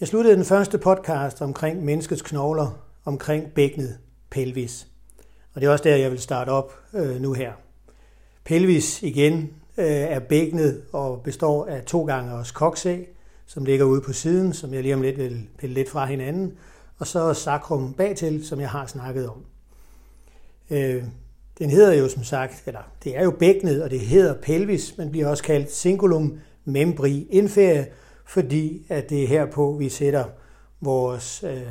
Jeg sluttede den første podcast omkring menneskets knogler, omkring bækkenet, pelvis. Og det er også der, jeg vil starte op øh, nu her. Pelvis igen øh, er bækkenet og består af to gange os koksæg, som ligger ude på siden, som jeg lige om lidt vil pille lidt fra hinanden, og så sacrum bagtil, som jeg har snakket om. Øh, den hedder jo som sagt, eller det er jo bækkenet, og det hedder pelvis, men bliver også kaldt cingulum membri inferior, fordi at det er herpå, vi sætter vores øh,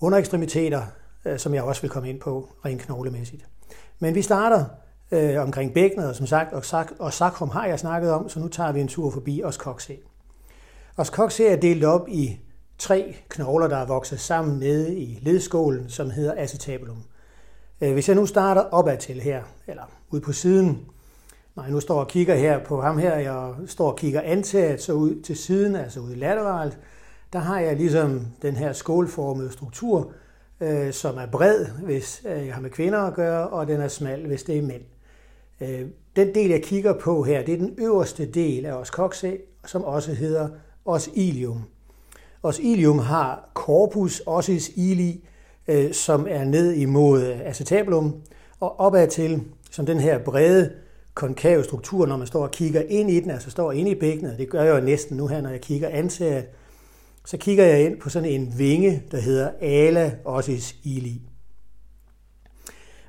underekstremiteter, øh, som jeg også vil komme ind på rent knoglemæssigt. Men vi starter øh, omkring bækkenet, og som sagt, og, sak, og sakrum har jeg snakket om, så nu tager vi en tur forbi os kokse. Os kokse er delt op i tre knogler, der er vokset sammen nede i ledskålen, som hedder acetabulum. Øh, hvis jeg nu starter opad til her, eller ud på siden, Nej, nu står og kigger her på ham her, jeg står og kigger antaget, så ud til siden, altså ud lateralt, der har jeg ligesom den her skålformede struktur, øh, som er bred, hvis øh, jeg har med kvinder at gøre, og den er smal, hvis det er mænd. Øh, den del, jeg kigger på her, det er den øverste del af os kokse, som også hedder os ilium. Os ilium har corpus ossis ili, øh, som er ned imod acetabulum, og opad til, som den her brede konkav struktur, når man står og kigger ind i den, altså står inde i bækkenet, det gør jeg jo næsten nu her, når jeg kigger ansat. så kigger jeg ind på sådan en vinge, der hedder ala ossis ili.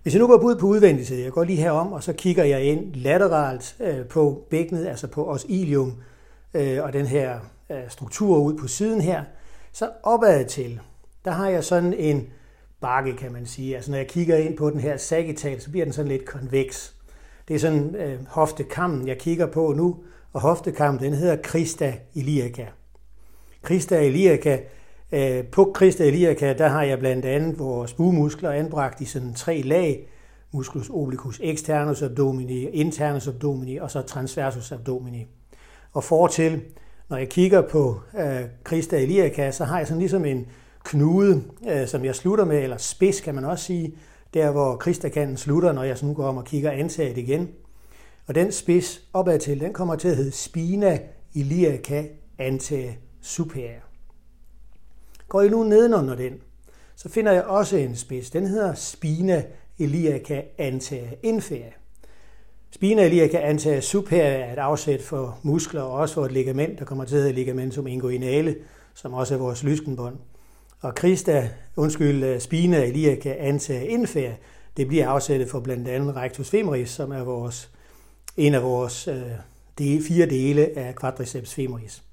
Hvis jeg nu går ud på udvendig side, jeg går lige herom, og så kigger jeg ind lateralt øh, på bækkenet, altså på os ilium, øh, og den her øh, struktur ud på siden her, så opad til, der har jeg sådan en bakke, kan man sige. Altså når jeg kigger ind på den her sagittal, så bliver den sådan lidt konveks. Det er sådan øh, hoftekammen, jeg kigger på nu, og hoftekammen, den hedder Krista iliaca. Krista iliaca, øh, på Krista iliaca, der har jeg blandt andet vores bugmuskler anbragt i sådan tre lag, musculus obliquus externus abdomini, internus abdomini og så transversus abdomini. Og fortil, når jeg kigger på øh, Krista iliaca, så har jeg sådan ligesom en knude, øh, som jeg slutter med, eller spids kan man også sige, der hvor kristakanten slutter, når jeg så nu går om og kigger ansat igen. Og den spids opad til, den kommer til at hedde spina iliaca ante superior. Går I nu nedenunder den, så finder jeg også en spids. Den hedder spina iliaca ante inferior. Spina iliaca ante superior er et afsæt for muskler og også for et ligament, der kommer til at hedde ligamentum inguinale, som også er vores lyskenbånd. Og Krista, undskyld, øh, Spina, Iliaca, antage indfærd, det bliver afsættet for blandt andet rectus femoris, som er vores, en af vores øh, de, fire dele af quadriceps femoris.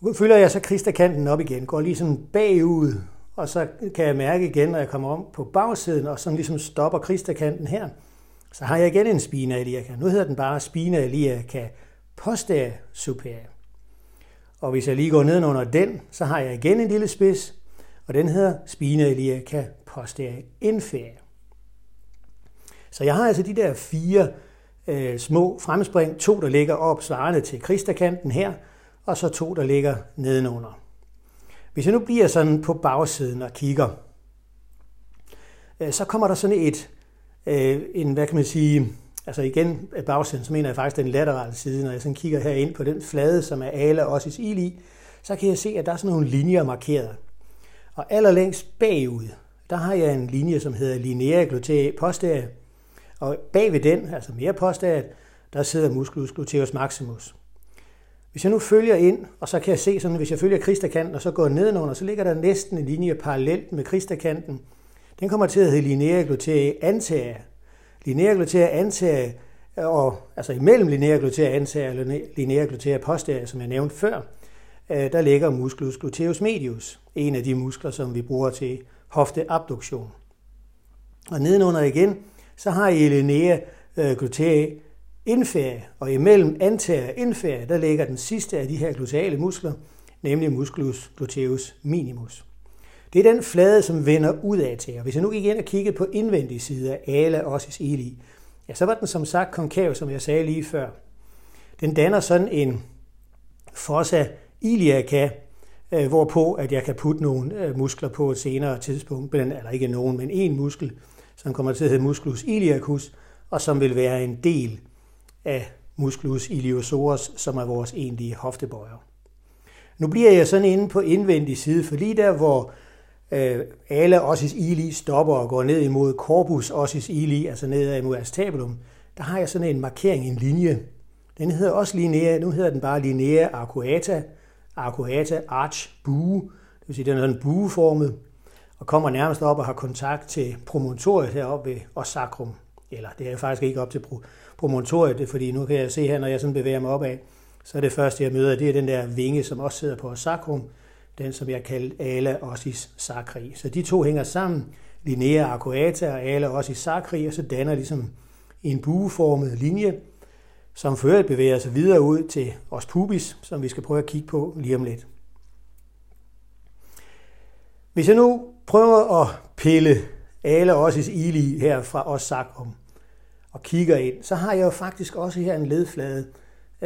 Nu jeg så Krista kanten op igen, går lige sådan bagud, og så kan jeg mærke igen, når jeg kommer om på bagsiden, og sådan ligesom stopper Krista kanten her, så har jeg igen en spina iliaca. Nu hedder den bare spina iliaca posterior superior. Og hvis jeg lige går ned under den, så har jeg igen en lille spids, og den hedder spina iliaca posterior inferior. Så jeg har altså de der fire øh, små fremspring, to der ligger op svarende til kristakanten her, og så to der ligger nedenunder. Hvis jeg nu bliver sådan på bagsiden og kigger, øh, så kommer der sådan et, øh, en, hvad kan man sige, Altså igen, bagsiden, så mener jeg faktisk den laterale side. Når jeg sådan kigger her ind på den flade, som er ala ossis ili, så kan jeg se, at der er sådan nogle linjer markeret. Og allerlængst bagud, der har jeg en linje, som hedder linea glutea posterior. Og bag ved den, altså mere posterior, der sidder musculus gluteus maximus. Hvis jeg nu følger ind, og så kan jeg se sådan, hvis jeg følger kristakanten, og så går nedenunder, så ligger der næsten en linje parallelt med kristakanten. Den kommer til at hedde linea glutea anterior lineær glutea antager, og, altså imellem lineær glutea antager og lineær glutea posterior, som jeg nævnte før, øh, der ligger musculus gluteus medius, en af de muskler, som vi bruger til hofteabduktion. Og nedenunder igen, så har I linea øh, glutea og imellem anterior og der ligger den sidste af de her gluteale muskler, nemlig musculus gluteus minimus. Det er den flade, som vender ud af til. Og hvis jeg nu gik ind og kiggede på indvendig side af ala ossis ili, ja, så var den som sagt konkav, som jeg sagde lige før. Den danner sådan en fossa iliaca, øh, hvorpå at jeg kan putte nogle øh, muskler på et senere tidspunkt, eller ikke nogen, men en muskel, som kommer til at hedde musculus iliacus, og som vil være en del af musculus iliosaurus, som er vores egentlige hoftebøjer. Nu bliver jeg sådan inde på indvendig side, for lige der, hvor Øh, alle ossis ili stopper og går ned imod corpus ossis ili, altså ned imod acetabulum, der har jeg sådan en markering, en linje. Den hedder også linea, nu hedder den bare linea arcuata, arcuata arch bue, det vil sige, den er sådan bueformet, og kommer nærmest op og har kontakt til promontoriet heroppe ved osacrum. Eller det er faktisk ikke op til promontoriet, fordi nu kan jeg se her, når jeg sådan bevæger mig opad, så er det første, jeg møder, det er den der vinge, som også sidder på sacrum, den som jeg kaldte ala ossis sacri. Så de to hænger sammen, linea arcuata og ala ossis sacri, og så danner ligesom en bueformet linje, som fører bevæger sig videre ud til os pubis, som vi skal prøve at kigge på lige om lidt. Hvis jeg nu prøver at pille ala ossis ili her fra os sacrum og kigger ind, så har jeg jo faktisk også her en ledflade,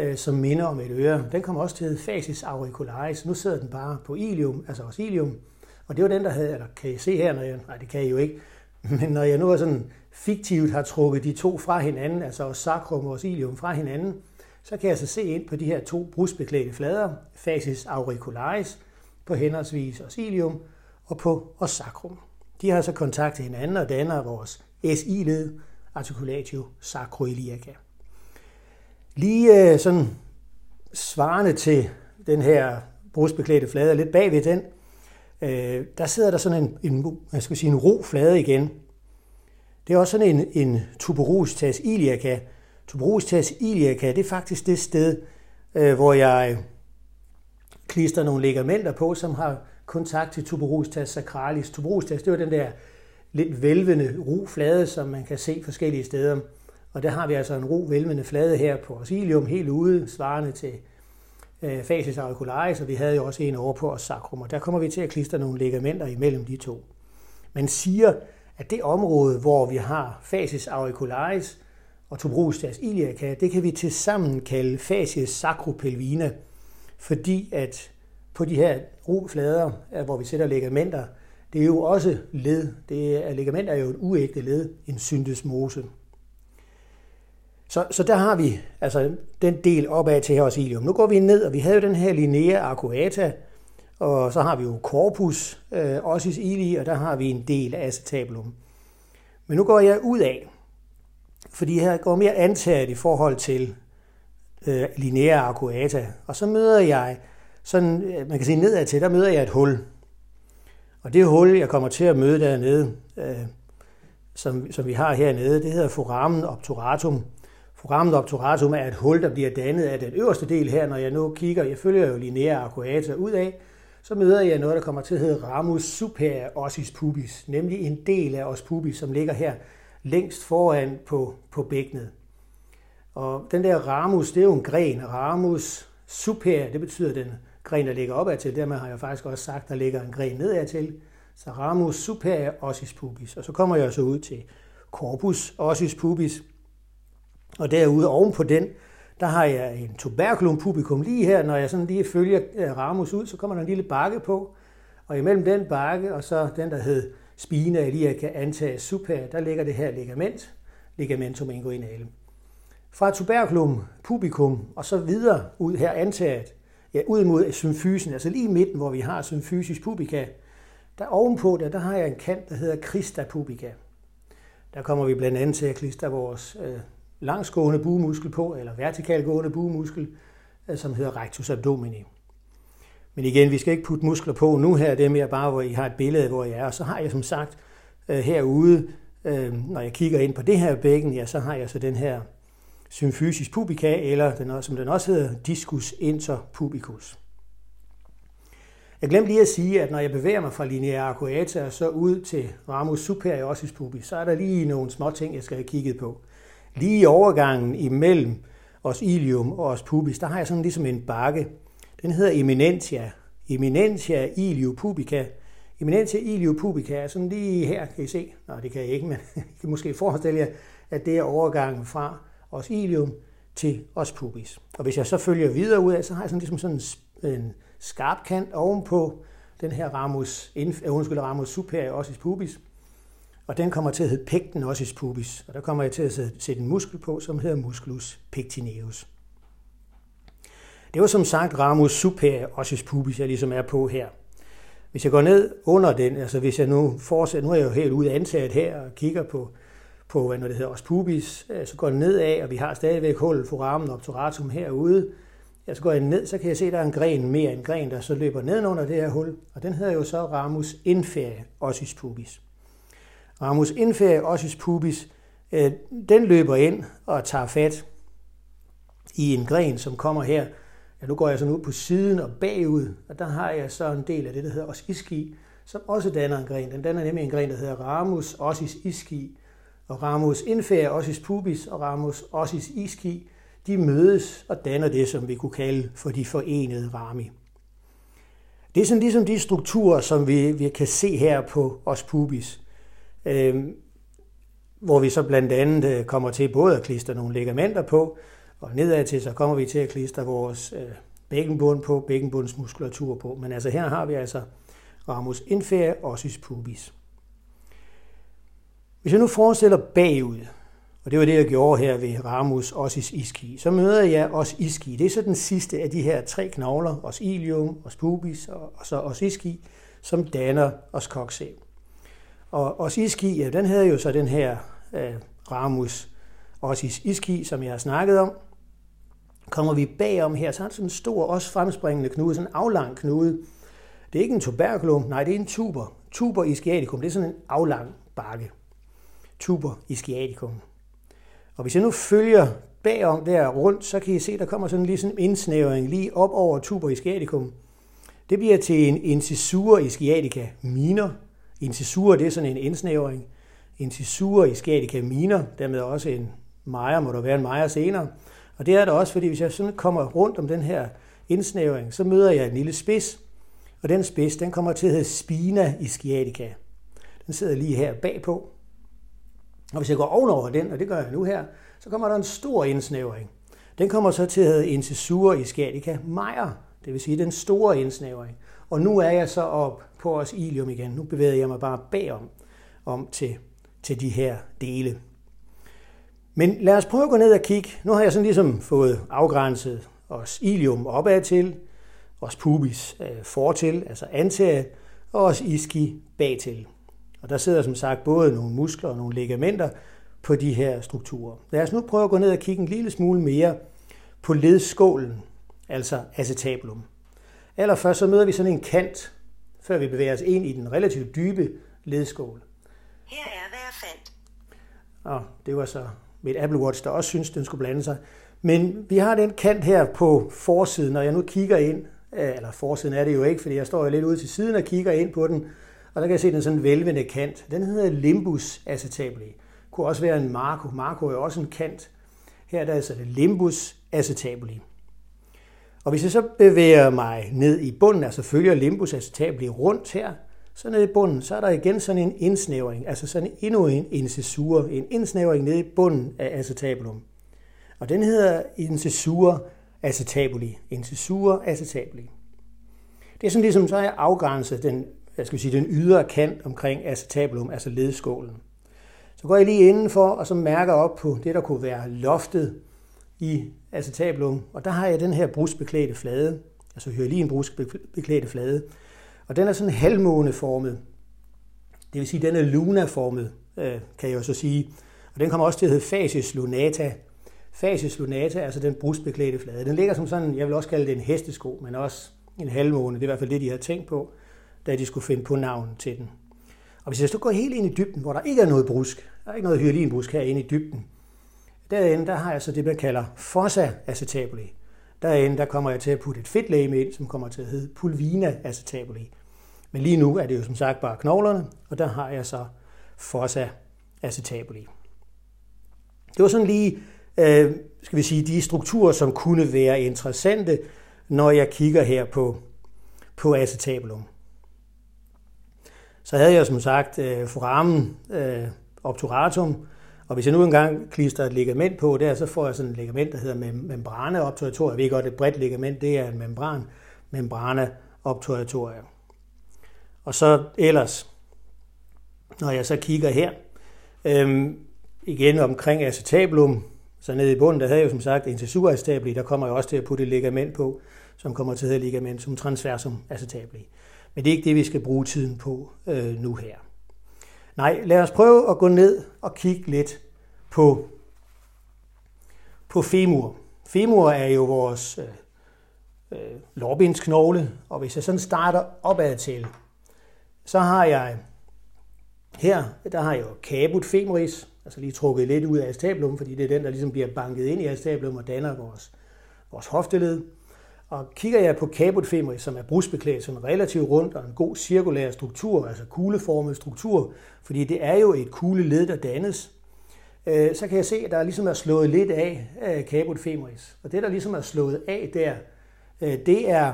øh, som minder om et øre. Den kommer også til at hedde facis auricularis. Nu sidder den bare på ilium, altså også ilium. Og det var den, der havde, eller kan I se her, når jeg, nej det kan I jo ikke, men når jeg nu er sådan fiktivt har trukket de to fra hinanden, altså også sacrum og ilium fra hinanden, så kan jeg så se ind på de her to brusbeklædte flader, Fasis auricularis, på henholdsvis osilium og på os sacrum. De har så kontakt til hinanden og danner vores SI-led, articulatio sacroiliaca. Lige øh, sådan svarende til den her brusbeklædte flade, lidt bagved den, øh, der sidder der sådan en, en, jeg skal sige, en ro flade igen. Det er også sådan en, en tuberositas iliaca. Tuberositas iliaca, det er faktisk det sted, øh, hvor jeg klister nogle ligamenter på, som har kontakt til tuberositas sacralis. Tuberositas, det var den der lidt vælvende ro flade, som man kan se forskellige steder. Og der har vi altså en ro velvende flade her på osilium, helt ude, svarende til øh, facies auricularis, og vi havde jo også en over på os sacrum, og der kommer vi til at klistre nogle ligamenter imellem de to. Man siger, at det område, hvor vi har facies auricularis og tuberositas iliaca, det kan vi til sammen kalde facies sacropelvina, fordi at på de her roflader, øh, hvor vi sætter ligamenter, det er jo også led. Det er, ligamenter er jo et uægte led, en syndesmose. Så, så der har vi altså den del opad til her ilium. Nu går vi ned, og vi havde jo den her linea arcuata, og så har vi jo corpus øh, ossis ili, og der har vi en del af acetabulum. Men nu går jeg ud af, fordi her går mere antaget i forhold til øh, linea arcuata, og så møder jeg sådan, øh, man kan sige nedad til, der møder jeg et hul. Og det hul, jeg kommer til at møde dernede, øh, som, som vi har hernede, det hedder foramen obturatum. Programmet obturatum er et hul, der bliver dannet af den øverste del her, når jeg nu kigger, jeg følger jo linea arcuata ud af, så møder jeg noget, der kommer til at hedde ramus superior ossis pubis, nemlig en del af os pubis, som ligger her længst foran på, på bækkenet. Og den der ramus, det er jo en gren. Ramus superior, det betyder den gren, der ligger opad til. Dermed har jeg faktisk også sagt, der ligger en gren nedad til. Så ramus superior ossis pubis. Og så kommer jeg så ud til corpus ossis pubis. Og derude oven på den, der har jeg en tuberculum pubicum lige her. Når jeg sådan lige følger Ramos ramus ud, så kommer der en lille bakke på. Og imellem den bakke og så den, der hed spina iliaca antage super, der ligger det her ligament, ligamentum inguinale. Fra tuberculum pubicum og så videre ud her antaget, ja, ud mod symfysen, altså lige midten, hvor vi har symfysis pubica, der ovenpå der, der har jeg en kant, der hedder Christa pubica. Der kommer vi blandt andet til at klistre vores øh, langsgående buemuskel på, eller vertikalgående buemuskel, øh, som hedder rectus abdomini. Men igen, vi skal ikke putte muskler på nu her, det er mere bare, hvor I har et billede, hvor jeg er. Og så har jeg som sagt øh, herude, øh, når jeg kigger ind på det her bækken, ja, så har jeg så den her symfysis pubica, eller den, som den også hedder, discus interpubicus. Jeg glemte lige at sige, at når jeg bevæger mig fra linea arcuata og så ud til ramus superior ossis pubis, så er der lige nogle små ting, jeg skal have kigget på. Lige i overgangen imellem os ilium og os pubis, der har jeg sådan ligesom en bakke. Den hedder eminentia. Eminentia ilio pubica. Eminentia ilio pubica er sådan lige her, kan I se. Nå, det kan jeg ikke, men I kan måske forestille jer, at det er overgangen fra os ilium til os pubis. Og hvis jeg så følger videre ud af, så har jeg sådan ligesom sådan en skarp kant ovenpå den her ramus, øh, undskyld, ramus superior ossis pubis. Og den kommer til at hedde pecten ossis pubis. Og der kommer jeg til at sætte en muskel på, som hedder musculus pectineus. Det var som sagt ramus superior ossis pubis, jeg ligesom er på her. Hvis jeg går ned under den, altså hvis jeg nu fortsætter, nu er jeg jo helt ude antaget her og kigger på, på hvad det hedder, os pubis, øh, så går jeg ned af, og vi har stadigvæk hul foramen obturatum herude. Ja, så går jeg ned, så kan jeg se, at der er en gren mere, en gren, der så løber ned under det her hul, og den hedder jo så ramus inferior ossis pubis. Ramus inferior ossis pubis, øh, den løber ind og tager fat i en gren, som kommer her. Ja, nu går jeg sådan ud på siden og bagud, og der har jeg så en del af det, der hedder os iski, som også danner en gren. Den danner nemlig en gren, der hedder ramus ossis iski, og ramus inferior ossis pubis og ramus ossis iski, de mødes og danner det, som vi kunne kalde for de forenede rami. Det er sådan ligesom de strukturer, som vi, vi kan se her på os pubis, øh, hvor vi så blandt andet øh, kommer til både at klistre nogle ligamenter på, og nedad til, så kommer vi til at klistre vores øh, bækkenbund på, bækkenbundsmuskulatur på. Men altså her har vi altså ramus inferior ossis pubis. Hvis jeg nu forestiller bagud, og det var det, jeg gjorde her ved ramus ossis iski, så møder jeg os iski. Det er så den sidste af de her tre knogler, os ilium, os pubis og, og så os iski, som danner os koksæv. Og også iski, ja, den havde jo så den her øh, ramus Også iski, som jeg har snakket om, Kommer vi bagom her, så er det sådan en stor, også fremspringende knude, sådan en aflang knude. Det er ikke en tuberkulum, nej, det er en tuber. Tuber ischiaticum, det er sådan en aflang bakke. Tuber ischiaticum. Og hvis jeg nu følger bagom der rundt, så kan I se, der kommer sådan lige sådan en indsnævring lige op over tuber ischiaticum. Det bliver til en incisura ischiatica minor. Incisura, det er sådan en indsnævring. Incisura ischiatica minor, dermed også en mejer, må der være en mejer senere. Og det er der også, fordi hvis jeg sådan kommer rundt om den her indsnævring, så møder jeg en lille spids, og den spids, den kommer til at hedde spina ischiatica. Den sidder lige her bagpå. Og hvis jeg går ovenover den, og det gør jeg nu her, så kommer der en stor indsnævring. Den kommer så til at hedde incisura ischiatica major, det vil sige den store indsnævring. Og nu er jeg så op på os ilium igen. Nu bevæger jeg mig bare bagom om til, til de her dele. Men lad os prøve at gå ned og kigge. Nu har jeg sådan ligesom fået afgrænset os ilium opad til, os pubis øh, fortil, altså antaget, og os iski bagtil. Og der sidder som sagt både nogle muskler og nogle ligamenter på de her strukturer. Lad os nu prøve at gå ned og kigge en lille smule mere på ledskålen, altså acetabulum. Allerførst så møder vi sådan en kant, før vi bevæger os ind i den relativt dybe ledskål. Her er, hvad jeg fandt. Og det var så et Apple Watch, der også synes, den skulle blande sig. Men vi har den kant her på forsiden, og jeg nu kigger ind, øh, eller forsiden er det jo ikke, fordi jeg står jo lidt ude til siden og kigger ind på den, og der kan jeg se den sådan vælvende kant. Den hedder limbus acetabuli. Kunne også være en marco. Marco er jo også en kant. Her er der altså det limbus acetabuli. Og hvis jeg så bevæger mig ned i bunden, altså følger limbus acetabuli rundt her, så nede i bunden, så er der igen sådan en indsnævring, altså sådan endnu en incisur, en indsnævring nede i bunden af acetabulum. Og den hedder incisur acetabuli, incisur acetabuli. Det er sådan ligesom, så har jeg afgrænset den, jeg skal sige, den ydre kant omkring acetabulum, altså ledskålen. Så går jeg lige indenfor, og så mærker op på det, der kunne være loftet i acetabulum. Og der har jeg den her brusbeklædte flade, altså hyalin brusbeklædte flade. Og den er sådan halvmåneformet. Det vil sige, at den er lunaformet, øh, kan jeg jo så sige. Og den kommer også til at hedde facies lunata. Facies lunata, altså den brusbeklædte flade. Den ligger som sådan, jeg vil også kalde det en hestesko, men også en halvmåne. Det er i hvert fald det, de havde tænkt på, da de skulle finde på navn til den. Og hvis jeg så går helt ind i dybden, hvor der ikke er noget brusk, der er ikke noget hyalinbrusk herinde i dybden, derinde, der har jeg så det, man kalder fossa acetabuli. Derinde, der kommer jeg til at putte et fedtlægeme ind, som kommer til at hedde pulvina acetabuli. Men lige nu er det jo som sagt bare knoglerne, og der har jeg så fossa acetabuli. Det var sådan lige, øh, skal vi sige, de strukturer, som kunne være interessante, når jeg kigger her på, på acetabulum. Så havde jeg som sagt øh, foramen øh, obturatum, og hvis jeg nu engang klister et ligament på der, så får jeg sådan et ligament, der hedder membrane Vi Jeg ved godt, et bredt ligament, det er en membran, membrane. Og så ellers, når jeg så kigger her, øhm, igen omkring acetabulum, Så nede i bunden, der havde jeg jo som sagt incisura acetabli, der kommer jeg også til at putte et ligament på, som kommer til at hedde ligamentum transversum acetabli. Men det er ikke det, vi skal bruge tiden på øh, nu her. Nej, lad os prøve at gå ned og kigge lidt på, på femur. Femur er jo vores øh, øh, lårbensknogle, og hvis jeg sådan starter opad til, så har jeg her, der har jeg jo caput femoris, altså lige trukket lidt ud af acetabulum, fordi det er den, der ligesom bliver banket ind i acetabulum og danner vores, vores hofteled. Og kigger jeg på caput femoris, som er brusbeklædt sådan relativt rundt og en god cirkulær struktur, altså kugleformet struktur, fordi det er jo et kugleled, der dannes, øh, så kan jeg se, at der ligesom er slået lidt af øh, caput femoris. Og det, der ligesom er slået af der, øh, det er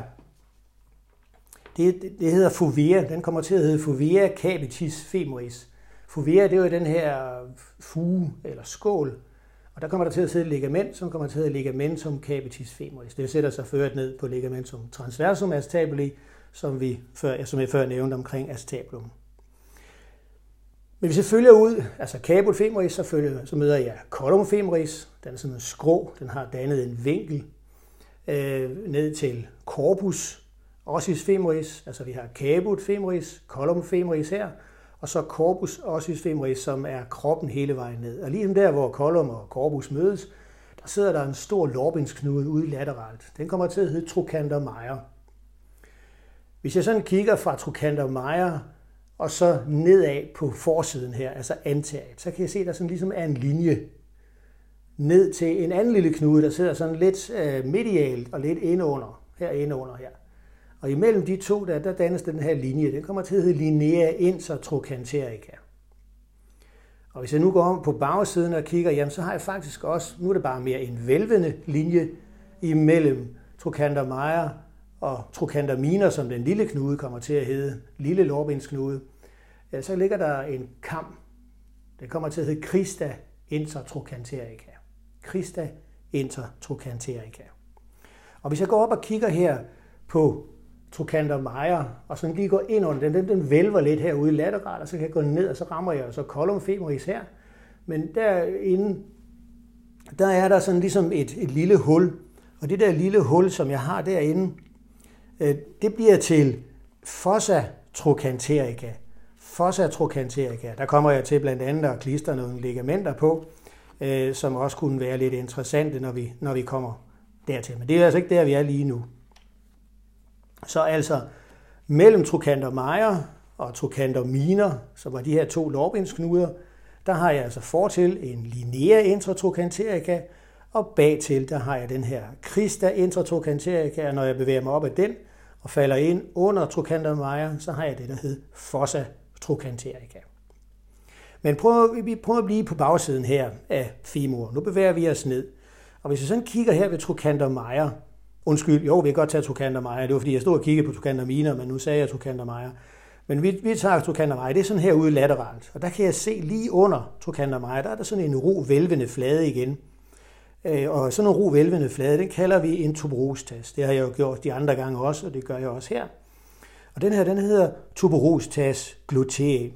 det, det hedder fovea. Den kommer til at hedde fovea capitis femoris. Fovea, det er jo den her fuge eller skål, og der kommer der til at sidde ligament, som kommer til at hedde ligamentum capitis femoris. Det sætter sig ført ned på ligamentum transversum acetabuli, som, vi før, som jeg før nævnte omkring acetabulum. Men hvis jeg følger ud, altså caput femoris, så, følger, så møder jeg column femoris. Den er sådan en skrå, den har dannet en vinkel øh, ned til corpus ossis femoris, altså vi har caput femoris, column femoris her, og så corpus ossis femoris, som er kroppen hele vejen ned. Og lige der, hvor kolum og corpus mødes, der sidder der en stor lårbindsknude ude lateralt. Den kommer til at hedde trochanter major. Hvis jeg sådan kigger fra trochanter major og så nedad på forsiden her, altså antaget, så kan jeg se, at der sådan ligesom er en linje ned til en anden lille knude, der sidder sådan lidt øh, medialt og lidt indunder, her indunder her. Og imellem de to, der, der dannes den her linje. Den kommer til at hedde linea intertrochanterica. Og hvis jeg nu går om på bagsiden og kigger, jamen så har jeg faktisk også, nu er det bare mere en vælvende linje imellem trochanter major og trochanter minor, som den lille knude kommer til at hedde, lille lårbensknude. Ja, så ligger der en kam. Den kommer til at hedde Christa intertrochanterica. Christa intertrochanterica. Og hvis jeg går op og kigger her på Trochanter Meyer, og sådan lige går ind under den, den, den vælver lidt herude lateralt, og så kan jeg gå ned, og så rammer jeg så kolum femoris her. Men derinde, der er der sådan ligesom et, et lille hul, og det der lille hul, som jeg har derinde, øh, det bliver til fossa trochanterica. Fossa trochanterica. Der kommer jeg til blandt andet at klistre nogle ligamenter på, øh, som også kunne være lidt interessante, når vi, når vi kommer dertil. Men det er altså ikke der, vi er lige nu. Så altså mellem Trochanter major og Trochanter minor, som var de her to lårbensknuder, der har jeg altså fortil en linea intratrokanterica, og bagtil der har jeg den her Krista intratrokanterica, og når jeg bevæger mig op ad den og falder ind under Trochanter major, så har jeg det, der hedder fossa trochanterica. Men prøv, vi prøver at blive på bagsiden her af femur. Nu bevæger vi os ned. Og hvis vi sådan kigger her ved Trochanter major, Undskyld, jo, vi kan godt tage Tukander Meyer. Det var fordi, jeg stod og kiggede på Tukander Miner, men nu sagde jeg Tukander Meyer. Men vi, vi tager Tukander Meyer, det er sådan herude lateralt. Og der kan jeg se lige under Tukander Meyer, der er der sådan en ro vælvende flade igen. Øh, og sådan en ro vælvende flade, den kalder vi en tuberostas. Det har jeg jo gjort de andre gange også, og det gør jeg også her. Og den her, den hedder tuberostas glutee.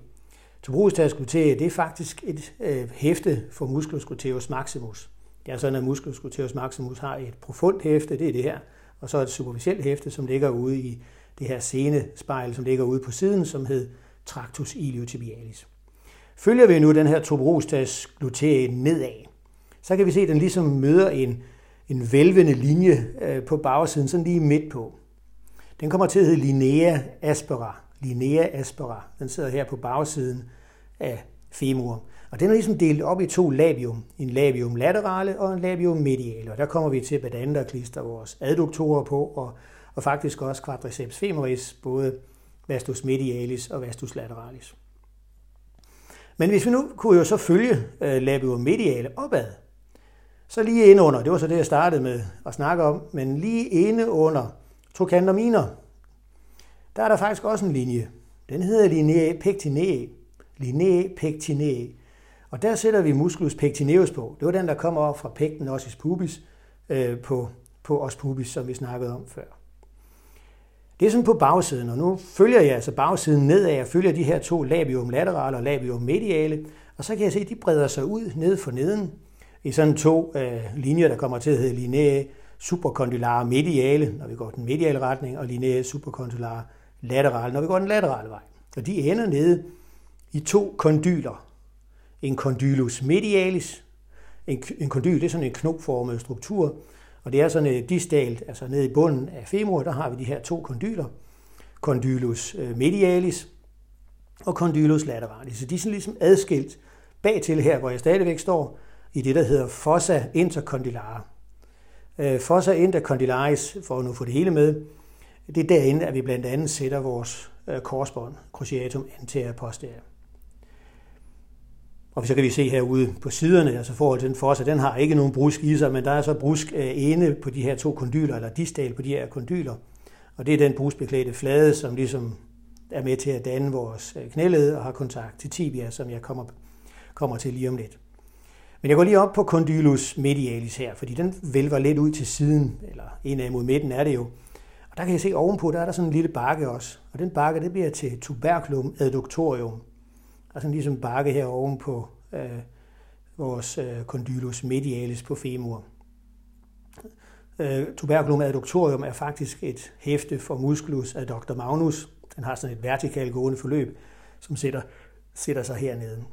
Tuberostas glutee, det er faktisk et øh, hæfte for musculus gluteus maximus. Det er sådan, at musculus maximus har et profundt hæfte, det er det her, og så et superficielt hæfte, som ligger ude i det her senespejl, som ligger ude på siden, som hed tractus iliotibialis. Følger vi nu den her tuberostas glutee nedad, så kan vi se, at den ligesom møder en, en vælvende linje øh, på bagsiden, sådan lige midt på. Den kommer til at hedde linea aspera. Linea aspera. Den sidder her på bagsiden af femur. Og den er ligesom delt op i to labium. En labium laterale og en labium mediale. Og der kommer vi til blandt andet at klistre vores adduktorer på, og, og faktisk også quadriceps femoris, både vastus medialis og vastus lateralis. Men hvis vi nu kunne jo så følge øh, labium mediale opad, så lige inde under, det var så det, jeg startede med at snakke om, men lige inde under trochanter minor, der er der faktisk også en linje. Den hedder linea pectinea. Linea pectinea. Og der sætter vi musculus pectineus på. Det var den, der kommer op fra pecten ossis pubis øh, på, på os pubis, som vi snakkede om før. Det er sådan på bagsiden, og nu følger jeg altså bagsiden nedad. Jeg følger de her to labium laterale og labium mediale, og så kan jeg se, at de breder sig ud ned for neden i sådan to øh, linjer, der kommer til at hedde linea supercondylare mediale, når vi går den mediale retning, og linea supercondylare laterale, når vi går den laterale vej. Og de ender nede i to kondyler. En condylus medialis, en, en kondyl, det er sådan en knopformet struktur, og det er sådan et distalt, altså nede i bunden af femur, der har vi de her to kondyler. Condylus øh, medialis og condylus lateralis. Så de er sådan ligesom adskilt bagtil her, hvor jeg stadigvæk står, i det, der hedder fossa intercondylare. Øh, fossa intercondylaris, for at nu få det hele med, det er derinde, at vi blandt andet sætter vores øh, korsbånd, cruciatum anterior posterior. Og så kan vi se herude på siderne, altså forhold til den fossa, den har ikke nogen brusk i sig, men der er så brusk ene på de her to kondyler, eller distal på de her kondyler. Og det er den bruskbeklædte flade, som ligesom er med til at danne vores øh, knæled og har kontakt til tibia, som jeg kommer, kommer til lige om lidt. Men jeg går lige op på condylus medialis her, fordi den vælver lidt ud til siden, eller en af mod midten er det jo. Og der kan jeg se ovenpå, der er der sådan en lille bakke også. Og den bakke, det bliver til tuberculum adductorium. Altså ligesom bakke her ovenpå øh, vores øh, condylus medialis på femur. Øh, tuberculum adductorium er faktisk et hæfte for musculus adductor magnus. Den har sådan et vertikalt gående forløb, som sætter, sætter sig hernede.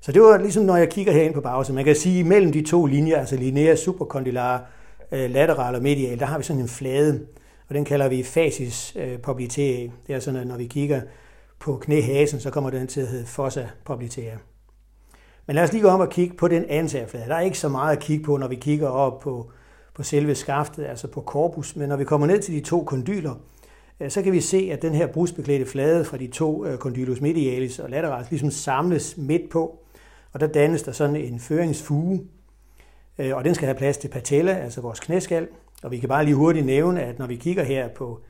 Så det var ligesom, når jeg kigger herind på bagsiden. Man kan sige, at mellem de to linjer, altså linea supercondylare, øh, lateral og medial, der har vi sådan en flade, og den kalder vi fasis øh. Det er sådan, at når vi kigger på knæhasen, så kommer den til at hedde fossa poplitea. Men lad os lige gå om og kigge på den antagerflade. Der er ikke så meget at kigge på, når vi kigger op på, på selve skaftet, altså på korpus, men når vi kommer ned til de to kondyler, øh, så kan vi se, at den her brusbeklædte flade fra de to øh, condylus medialis og lateralis ligesom samles midt på, og der dannes der sådan en føringsfuge, øh, og den skal have plads til patella, altså vores knæskal. Og vi kan bare lige hurtigt nævne, at når vi kigger her på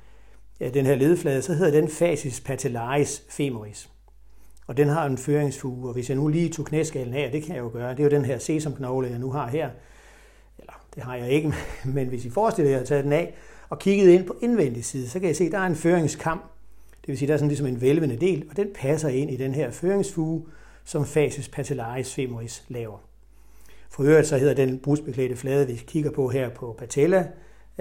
den her ledeflade, så hedder den fasis patellaris femoris. Og den har en føringsfuge, og hvis jeg nu lige tog knæskallen af, det kan jeg jo gøre, det er jo den her sesamknogle, jeg nu har her. Eller det har jeg ikke, men hvis I forestiller jer at tage den af og kigget ind på indvendig side, så kan I se, at der er en føringskam. Det vil sige, der er sådan ligesom en vælvende del, og den passer ind i den her føringsfuge, som fasis patellaris femoris laver. For øvrigt så hedder den brusbeklædte flade, vi kigger på her på patella,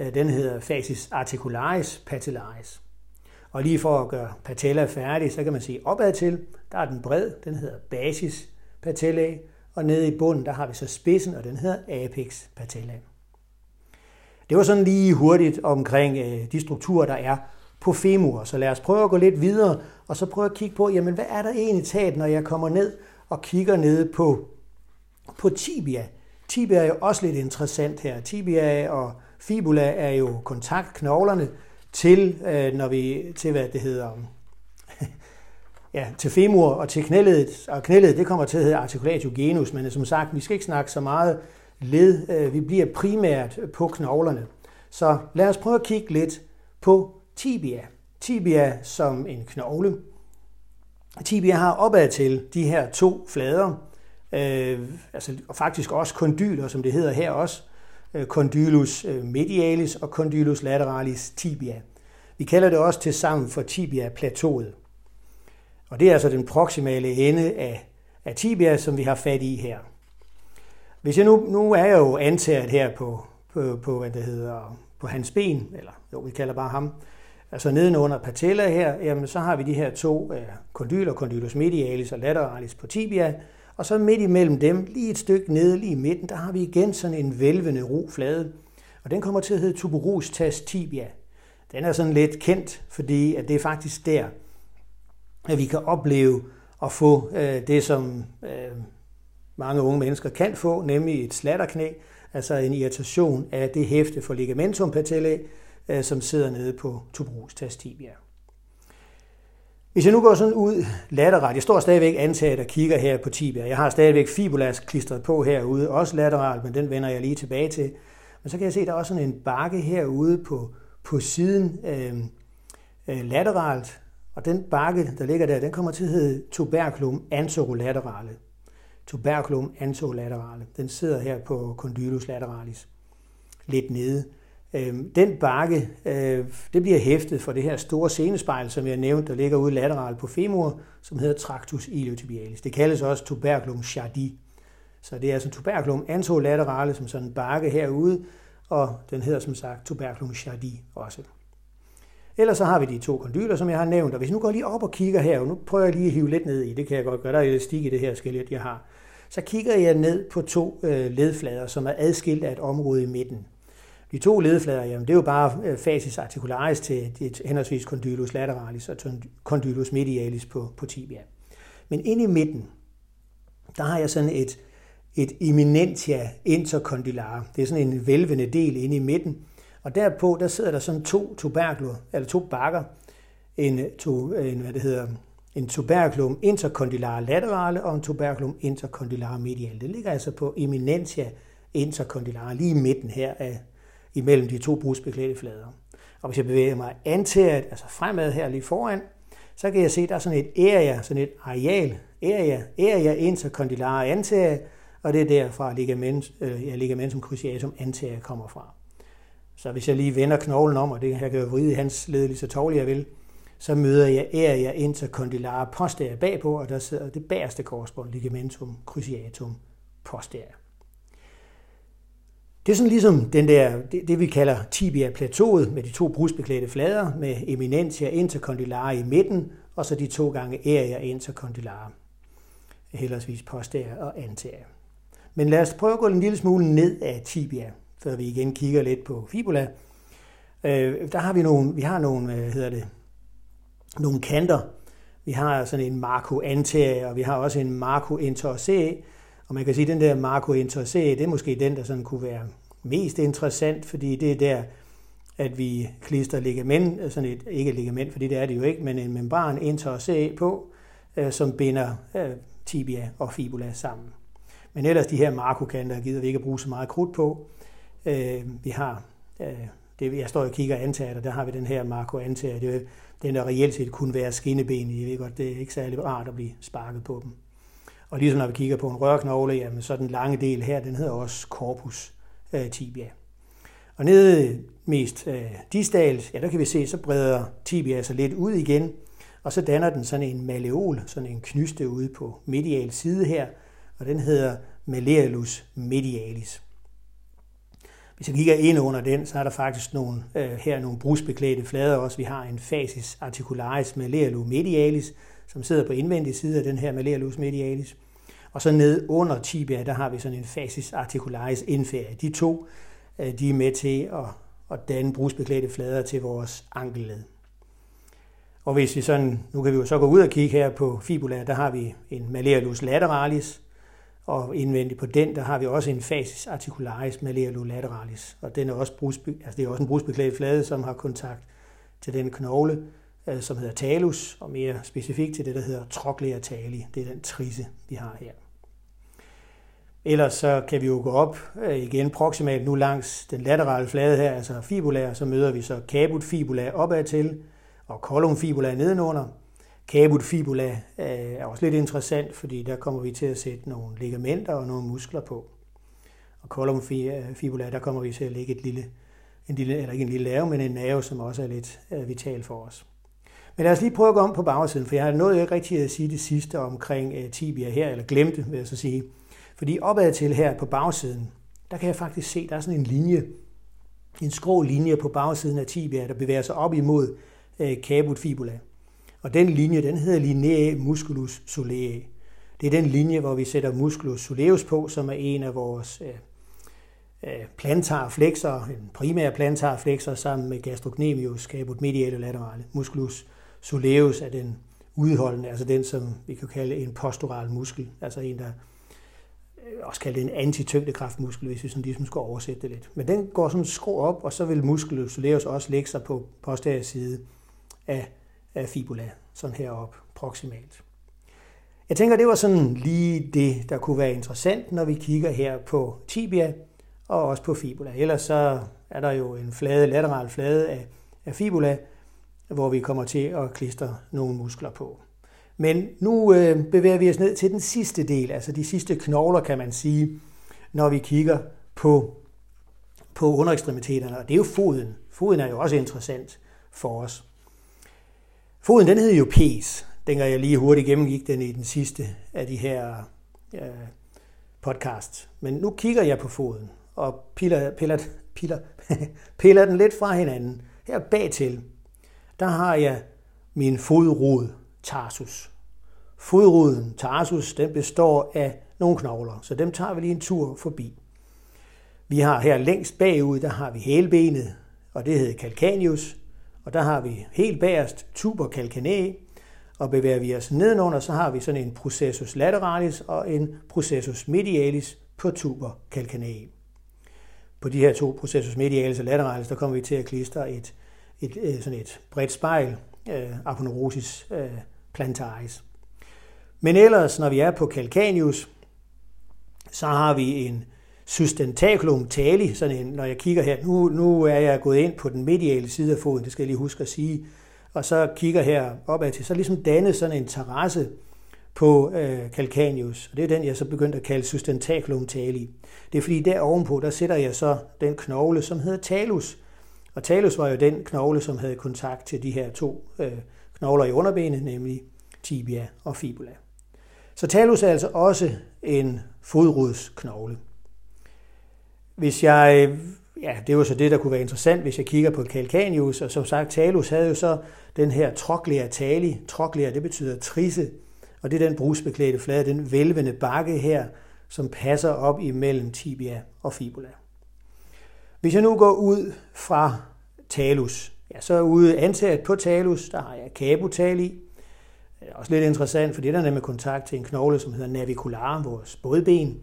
Øh, den hedder fasis articularis patellaris. Og lige for at gøre patella færdig, så kan man sige opad til, der er den bred, den hedder basis patellae, og nede i bunden, der har vi så spidsen, og den hedder apex patellae. Det var sådan lige hurtigt omkring øh, de strukturer, der er på femur. Så lad os prøve at gå lidt videre, og så prøve at kigge på, jamen hvad er der egentlig taget, når jeg kommer ned og kigger ned på, på tibia. Tibia er jo også lidt interessant her. Tibia og fibula er jo kontaktknoglerne til, øh, når vi, til hvad det hedder, ja, til femur og til knæledet. Og knæledet, det kommer til at hedde articulatio genus, men som sagt, vi skal ikke snakke så meget led. Øh, vi bliver primært på knoglerne. Så lad os prøve at kigge lidt på tibia. Tibia som en knogle. Tibia har opad til de her to flader, øh, altså, og faktisk også kondyler, som det hedder her også, Øh, condylus øh, medialis og condylus lateralis tibia. Vi kalder det også til sammen for tibia-plateauet. Og det er altså den proximale ende af, af tibia, som vi har fat i her. Hvis jeg nu, nu er jeg jo antaget her på, på, på, hvad det hedder, på hans ben, eller jo, vi kalder bare ham, Altså nedenunder patella her, jamen, så har vi de her to øh, kondyler, condylus medialis og lateralis på tibia, og så midt imellem dem, lige et stykke nede, lige i midten, der har vi igen sådan en velvende ro flade, og den kommer til at hedde tuberostas tibia. Den er sådan lidt kendt, fordi at det er faktisk der, at vi kan opleve at få øh, det, som øh, mange unge mennesker kan få, nemlig et slatterknæ, altså en irritation af det hæfte for ligamentum patellae, Øh, som sidder nede på tuberostas tibia. Hvis jeg nu går sådan ud lateralt, jeg står stadigvæk antaget og kigger her på tibia. Jeg har stadigvæk fibulas klistret på herude, også lateralt, men den vender jeg lige tilbage til. Men så kan jeg se, at der er også sådan en bakke herude på, på siden øh, øh, lateralt, og den bakke, der ligger der, den kommer til at hedde tuberculum anterolaterale. Tuberculum anterolaterale. Den sidder her på condylus lateralis, lidt nede. Øhm, den bakke, øh, det bliver hæftet for det her store senespejl, som jeg nævnte, der ligger ude lateralt på femur, som hedder tractus iliotibialis. Det kaldes også tuberculum chardi. Så det er altså tuberculum antolaterale, som sådan en bakke herude, og den hedder som sagt tuberculum chardi også. Ellers så har vi de to kondyler, som jeg har nævnt, og hvis nu går lige op og kigger her, og nu prøver jeg lige at hive lidt ned i, det kan jeg godt gøre, der er elastik i det her skelet, jeg har. Så kigger jeg ned på to øh, ledflader, som er adskilt af et område i midten. De to ledflader, jamen, det er jo bare øh, fasis articularis til et henholdsvis condylus lateralis og condylus medialis på, på tibia. Men inde i midten, der har jeg sådan et, et eminentia intercondylar. Det er sådan en vælvende del inde i midten. Og derpå, der sidder der sådan to tuberkler, eller to bakker. En, to, en, hvad det hedder, en tuberculum intercondylar laterale og en tuberculum intercondylar medial. Det ligger altså på eminentia intercondylar, lige i midten her af, imellem de to brusbeklædte flader. Og hvis jeg bevæger mig anteriort, altså fremad her lige foran, så kan jeg se, at der er sådan et area, sådan et areal, area, area intercondylar anterior, og det er derfra ligament, øh, ja, ligamentum cruciatum anterior kommer fra. Så hvis jeg lige vender knoglen om, og det her kan jeg vride i hans led lige så tårlig jeg vil, så møder jeg area intercondylar posterior bagpå, og der sidder det bagerste korsbånd, ligamentum cruciatum posterior. Det er sådan ligesom den der, det, det vi kalder tibia-plateauet med de to brusbeklædte flader med eminentia intercondylar i midten, og så de to gange area intercondylar, heldigvis posterior og anterior. Men lad os prøve at gå en lille smule ned af tibia, før vi igen kigger lidt på fibula. Øh, der har vi nogle, vi har nogle, hvad hedder det, nogle kanter. Vi har sådan en marco anterior, og vi har også en marco interossea, og man kan sige, at den der marco interossea, det er måske den, der sådan kunne være mest interessant, fordi det er der, at vi klister ligament, sådan et, ikke ligament, fordi det er det jo ikke, men en membran interossea på, øh, som binder øh, tibia og fibula sammen. Men ellers de her markokanter gider vi ikke at bruge så meget krudt på. Øh, vi har, øh, det, jeg står og kigger antager, og der har vi den her marco antager. Det, den der reelt set kunne være skinneben i. Jeg ved godt, det er ikke særlig rart at blive sparket på dem. Og ligesom når vi kigger på en rørknogle, jamen, så den lange del her, den hedder også corpus øh, tibia. Og nede mest øh, distalt, ja, der kan vi se, så breder tibia sig lidt ud igen, og så danner den sådan en malleol, sådan en knyste ude på medial side her, og den hedder malleolus medialis. Hvis jeg kigger ind under den, så er der faktisk nogle, øh, her nogle brusbeklædte flader også. Vi har en fasis articularis malleolus medialis, som sidder på indvendig side af den her malleolus medialis. Og så ned under tibia, der har vi sådan en fasis articularis inferior. De to, øh, de er med til at, at danne brusbeklædte flader til vores ankelled. Og hvis vi sådan, nu kan vi jo så gå ud og kigge her på fibula, der har vi en malleolus lateralis, og indvendigt på den, der har vi også en fasis articularis malleolus lateralis, og den er også brus, altså det er også en brusbeklædt flade, som har kontakt til den knogle, øh, som hedder talus, og mere specifikt til det, der hedder trochlea tali. Det er den trisse, vi har her. Ellers så kan vi jo gå op øh, igen proximalt nu langs den laterale flade her, altså fibula, så møder vi så caput fibula opad til, og column fibula nedenunder. Caput fibula øh, er også lidt interessant, fordi der kommer vi til at sætte nogle ligamenter og nogle muskler på. Og column øh, fibula, der kommer vi til at lægge et lille, en lille, eller ikke en lille nerve, men en nerve, som også er lidt øh, vital for os. Men lad os lige prøve at gå om på bagsiden, for jeg har nået ikke rigtig at sige det sidste omkring øh, tibia her, eller glemte, vil jeg så sige. Fordi opad til her på bagsiden, der kan jeg faktisk se, der er sådan en linje, en skrå linje på bagsiden af tibia, der bevæger sig op imod øh, caput fibula. Og den linje, den hedder linea musculus soleae. Det er den linje, hvor vi sætter musculus soleus på, som er en af vores øh, øh plantar flexor, en primær plantar flexor, sammen med gastrocnemius, caput mediale laterale. Musculus soleus er den udholdende, altså den, som vi kan kalde en postural muskel, altså en, der øh, også kaldet en antityngdekraftmuskel, hvis vi sådan ligesom skulle oversætte det lidt. Men den går sådan skrå op, og så vil musculus soleus også lægge sig på posterior side af, af fibula, sådan herop proximalt. Jeg tænker, det var sådan lige det, der kunne være interessant, når vi kigger her på tibia og også på fibula. Ellers så er der jo en flade, lateral flade af, af fibula, hvor vi kommer til at klistre nogle muskler på. Men nu øh, bevæger vi os ned til den sidste del, altså de sidste knogler, kan man sige, når vi kigger på, på underekstremiteterne, og det er jo foden. Foden er jo også interessant for os. Foden, den hedder jo pes. Dengang jeg lige hurtigt gennemgik den i den sidste af de her øh, podcast. Men nu kigger jeg på foden og piller, piller, piller, piller den lidt fra hinanden. Her bagtil, der har jeg min fodrod tarsus. Fodroden tarsus, den består af nogle knogler, så dem tager vi lige en tur forbi. Vi har her længst bagud, der har vi hælbenet, og det hedder calcaneus, og der har vi helt bagerst tuber calcaneae, og bevæger vi os nedenunder, så har vi sådan en processus lateralis og en processus medialis på tuber calcaneae. På de her to processus medialis og lateralis, der kommer vi til at klistre et, et, øh, sådan et bredt spejl, øh, aponeurosis øh, plantaris. Men ellers, når vi er på calcaneus, så har vi en sustentaculum tali, sådan en, når jeg kigger her, nu, nu er jeg gået ind på den mediale side af foden, det skal jeg lige huske at sige, og så kigger her opad til, så ligesom dannet sådan en terrasse på øh, calcaneus, og det er den, jeg så begyndte at kalde sustentaculum tali. Det er fordi der ovenpå, der sætter jeg så den knogle, som hedder talus, og talus var jo den knogle, som havde kontakt til de her to øh, knogler i underbenet, nemlig tibia og fibula. Så talus er altså også en fodrodsknogle. Hvis jeg, ja, det var så det, der kunne være interessant, hvis jeg kigger på calcaneus, og som sagt, talus havde jo så den her troklea tali. Troklea, det betyder trisse, og det er den brusbeklædte flade, den vælvende bakke her, som passer op imellem tibia og fibula. Hvis jeg nu går ud fra talus, ja, så er ude antaget på talus, der har jeg cabotali. Det er også lidt interessant, for det er der med kontakt til en knogle, som hedder navicular, vores bådben.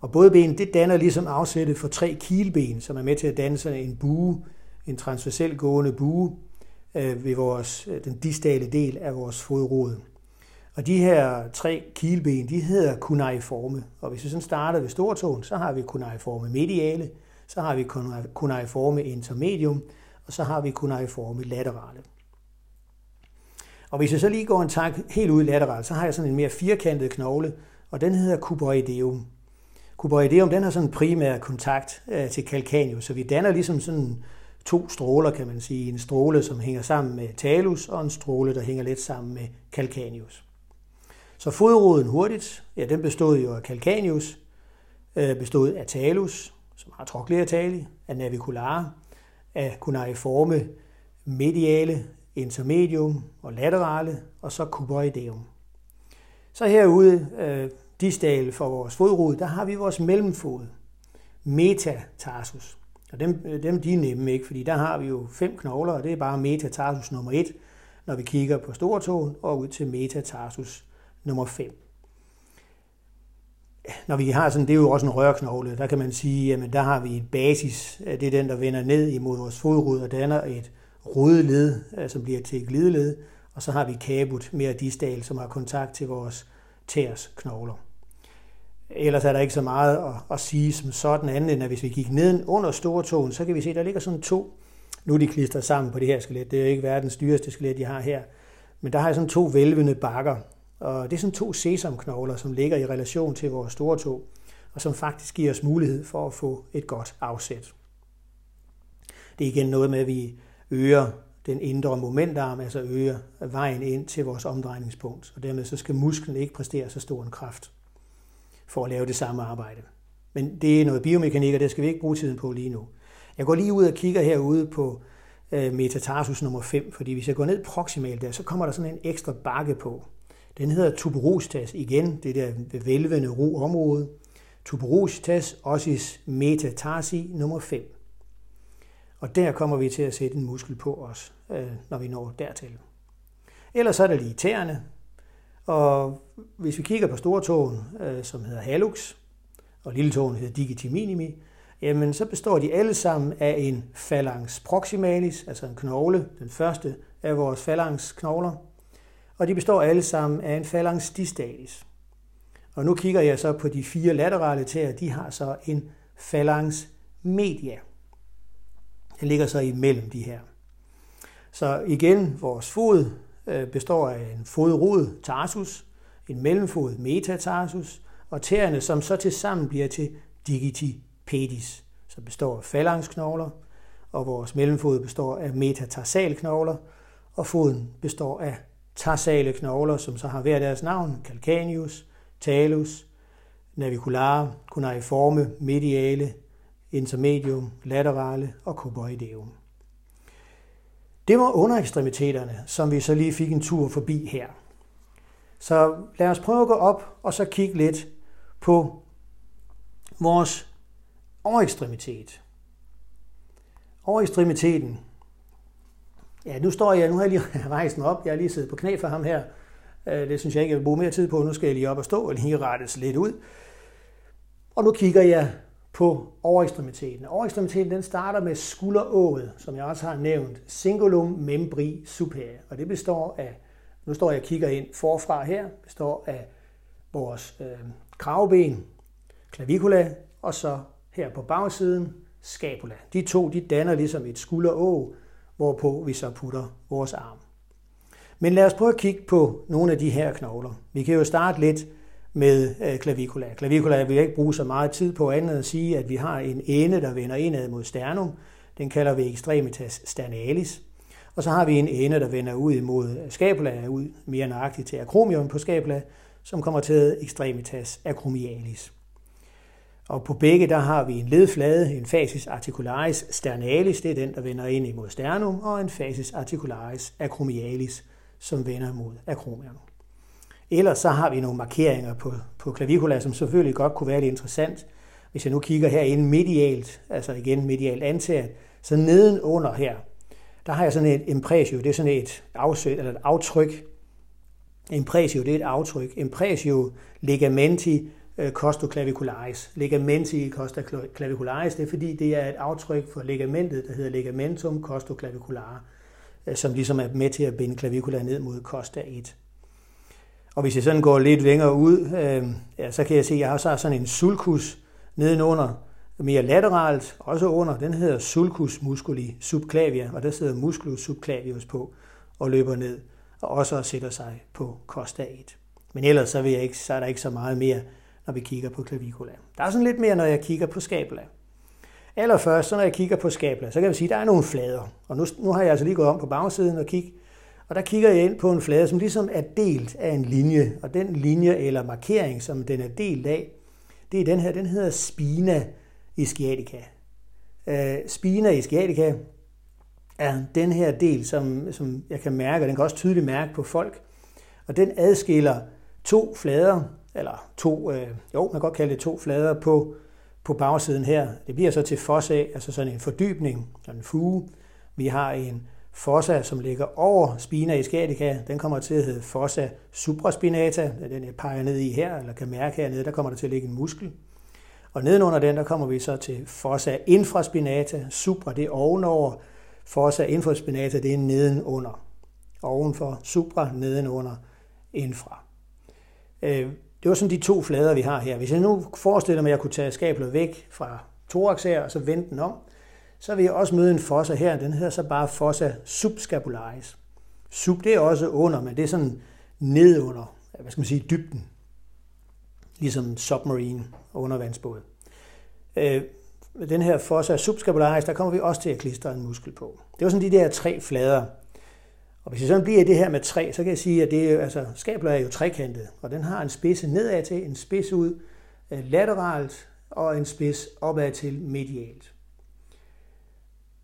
Og bådben, det danner ligesom afsættet for tre kilben, som er med til at danne sådan en bue, en transversel gående bue øh, ved vores, øh, den distale del af vores fodrod. Og de her tre kilben, de hedder kunaiforme. Og hvis vi sådan starter ved stortåen, så har vi kunaiforme mediale, så har vi kunaiforme intermedium, og så har vi kunaiforme laterale. Og hvis jeg så lige går en tak helt ud lateralt, så har jeg sådan en mere firkantet knogle, og den hedder cuboideum. Cuboideum, den har sådan en primær kontakt øh, til calcaneus, så vi danner ligesom sådan to stråler, kan man sige. En stråle, som hænger sammen med talus, og en stråle, der hænger lidt sammen med calcaneus. Så fodroden hurtigt, ja, den bestod jo af calcaneus, øh, bestod af talus, som har troklea af naviculare, af cuneiforme mediale, intermedium og laterale, og så cuboideum. Så herude, øh, distal for vores fodrod, der har vi vores mellemfod, metatarsus. Og dem, øh, dem de er nemme, ikke? fordi der har vi jo fem knogler, og det er bare metatarsus nummer 1, når vi kigger på stortåen og ud til metatarsus nummer 5. Når vi har sådan, det er jo også en rørknogle, der kan man sige, jamen der har vi et basis, det er den, der vender ned imod vores fodrud og danner et rodeled, øh, som bliver til et glideled, og så har vi kabut mere distal, som har kontakt til vores tærs knogler. Ellers er der ikke så meget at, at sige som sådan andet, end at hvis vi gik ned under stortåen, så kan vi se, at der ligger sådan to, nu er de klistret sammen på det her skelet, det er ikke verdens dyreste skelet, de har her, men der har jeg sådan to vælvende bakker, og det er sådan to sesamknogler, som ligger i relation til vores store tog, og som faktisk giver os mulighed for at få et godt afsæt. Det er igen noget med, at vi øger den indre momentarm, altså øger vejen ind til vores omdrejningspunkt, og dermed så skal musklen ikke præstere så stor en kraft for at lave det samme arbejde. Men det er noget biomekanik, og det skal vi ikke bruge tiden på lige nu. Jeg går lige ud og kigger herude på øh, metatarsus nummer 5, fordi hvis jeg går ned proximalt der, så kommer der sådan en ekstra bakke på. Den hedder tuberositas igen, det der velvende ro område. Tuberositas ossis metatarsi nummer 5. Og der kommer vi til at sætte en muskel på os, øh, når vi når dertil. Ellers er der lige tæerne, og hvis vi kigger på stortåen, øh, som hedder hallux, og lilletåen hedder digiti minimi, jamen så består de alle sammen af en phalanx proximalis, altså en knogle, den første af vores phalanx knogler, og de består alle sammen af en phalanx distalis. Og nu kigger jeg så på de fire laterale tæer, de har så en phalanx media. Den ligger så imellem de her. Så igen, vores fod øh, består af en fodrod, tarsus, en mellemfod, metatarsus, og tæerne, som så til sammen bliver til digiti pedis, som består af falangsknogler, og vores mellemfod består af metatarsalknogler, og foden består af tarsale knogler, som så har hver deres navn, calcaneus, talus, naviculare, cuneiforme, mediale, intermedium, laterale og cuboideum. Det var underekstremiteterne, som vi så lige fik en tur forbi her. Så lad os prøve at gå op og så kigge lidt på vores overekstremitet. Overekstremiteten. Ja, nu står jeg, nu har jeg lige rejst mig op, jeg har lige siddet på knæ for ham her. Øh, det synes jeg ikke, jeg vil bruge mere tid på. Nu skal jeg lige op og stå og lige rettes lidt ud. Og nu kigger jeg på overekstremiteten. Overekstremiteten den starter med skulderået, som jeg også har nævnt, cingulum membri superior. Og det består af, nu står jeg og kigger ind forfra her, består af vores øh, kravben, clavicula, og så her på bagsiden, scapula. De to de danner ligesom et skulderå, hvorpå vi så putter vores arm. Men lad os prøve at kigge på nogle af de her knogler. Vi kan jo starte lidt med klavikula. clavicula. Vil jeg ikke bruge så meget tid på andet end at sige, at vi har en ende, der vender indad mod sternum. Den kalder vi extremitas sternalis. Og så har vi en ende, der vender ud imod scapula, ud mere nøjagtigt til acromion på scapula, som kommer til extremitas acromialis. Og på begge der har vi en ledflade, en fasis articularis sternalis, det er den, der vender ind imod sternum, og en fasis articularis acromialis, som vender mod acromion. Ellers så har vi nogle markeringer på, på clavicula, som selvfølgelig godt kunne være lidt interessant. Hvis jeg nu kigger herinde medialt, altså igen medialt antaget, så nedenunder her, der har jeg sådan et impressio, det er sådan et afsøg, eller et aftryk. Impressio, det er et aftryk. Impressio ligamenti Øh, costoclavicularis. Ligamenti costoclavicularis, det er fordi, det er et aftryk for ligamentet, der hedder ligamentum costoclaviculare, øh, som ligesom er med til at binde clavicula ned mod costa 1. Og hvis jeg sådan går lidt længere ud, øh, ja, så kan jeg se, at jeg har så sådan en sulcus nedenunder, mere lateralt, også under. Den hedder sulcus musculi subclavia, og der sidder musculus subclavius på og løber ned, og også sætter sig på costa 1. Men ellers så, vil jeg ikke, så er der ikke så meget mere, når vi kigger på clavicula. Der er sådan lidt mere, når jeg kigger på scapula. Allerførst, så når jeg kigger på scapula, så kan vi sige, at der er nogle flader. Og nu, nu har jeg altså lige gået om på bagsiden og kigget og der kigger jeg ind på en flade, som ligesom er delt af en linje. Og den linje eller markering, som den er delt af, det er den her, den hedder spina ischiatica. Uh, øh, spina ischiatica er den her del, som, som jeg kan mærke, og den kan også tydeligt mærke på folk. Og den adskiller to flader, eller to, øh, jo, man kan godt kalde det to flader på, på bagsiden her. Det bliver så til fossa, altså sådan en fordybning, sådan en fuge. Vi har en fossa, som ligger over spina ischiatica, den kommer til at hedde fossa supraspinata, den jeg peger ned i her, eller kan mærke hernede, der kommer der til at ligge en muskel. Og nedenunder den, der kommer vi så til fossa infraspinata, supra det er ovenover, fossa infraspinata det er nedenunder. Ovenfor, supra nedenunder, infra. Øh, det var sådan de to flader, vi har her. Hvis jeg nu forestiller mig, at jeg kunne tage skablet væk fra thorax her, og så vende den om, så vil jeg også møde en fossa her. Den hedder så bare fossa subscapularis. Sub, det er også under, men det er sådan nedunder, hvad skal man sige, dybden. Ligesom submarine undervandsbåd. Øh, med den her fossa subscapularis, der kommer vi også til at klistre en muskel på. Det var sådan de der tre flader. Og hvis jeg sådan bliver i det her med tre, så kan jeg sige, at det er, altså, skabler er jo trekantet, og den har en spidse nedad til, en spids ud øh, lateralt, og en spids opad til medialt.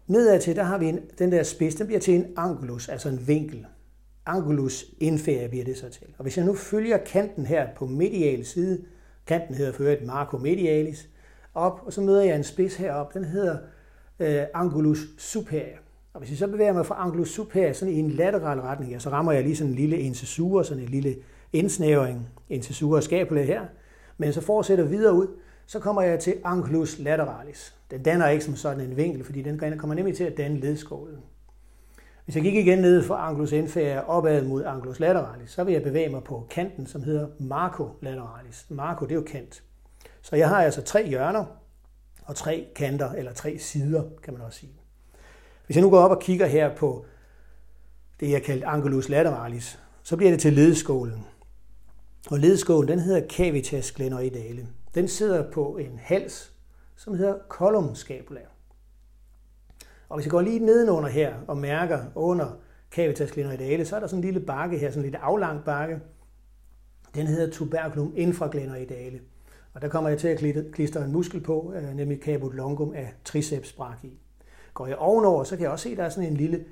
Nedad til, der har vi en, den der spids, den bliver til en angulus, altså en vinkel. Angulus inferior bliver det så til. Og hvis jeg nu følger kanten her på medial side, kanten hedder for øvrigt Marco medialis, op, og så møder jeg en spids herop, den hedder øh, angulus superior. Og hvis jeg så bevæger mig fra angulus superior sådan i en lateral retning, ja, så rammer jeg lige sådan en lille incissure, sådan en lille indsnævring, incissure skabule her, men så fortsætter videre ud, så kommer jeg til angulus lateralis. Den danner ikke som sådan en vinkel, fordi den kommer nemlig til at danne ledskålen. Hvis jeg gik igen ned fra angulus inferior opad mod angulus lateralis, så vil jeg bevæge mig på kanten, som hedder marco lateralis. Marco, det er jo kant. Så jeg har altså tre hjørner og tre kanter, eller tre sider, kan man også sige. Hvis jeg nu går op og kigger her på det, jeg kalder angulus lateralis, så bliver det til ledskålen. Og ledskålen, den hedder cavitas glenoidale. Den sidder på en hals, som hedder column scapula. Og hvis jeg går lige nedenunder her og mærker under cavitas glenoidale, så er der sådan en lille bakke her, sådan en lidt aflang bakke. Den hedder tuberculum infraglenoidale. Og der kommer jeg til at klistre en muskel på, øh, nemlig caput longum af triceps brachii. Går jeg ovenover, så kan jeg også se, at der er sådan en lille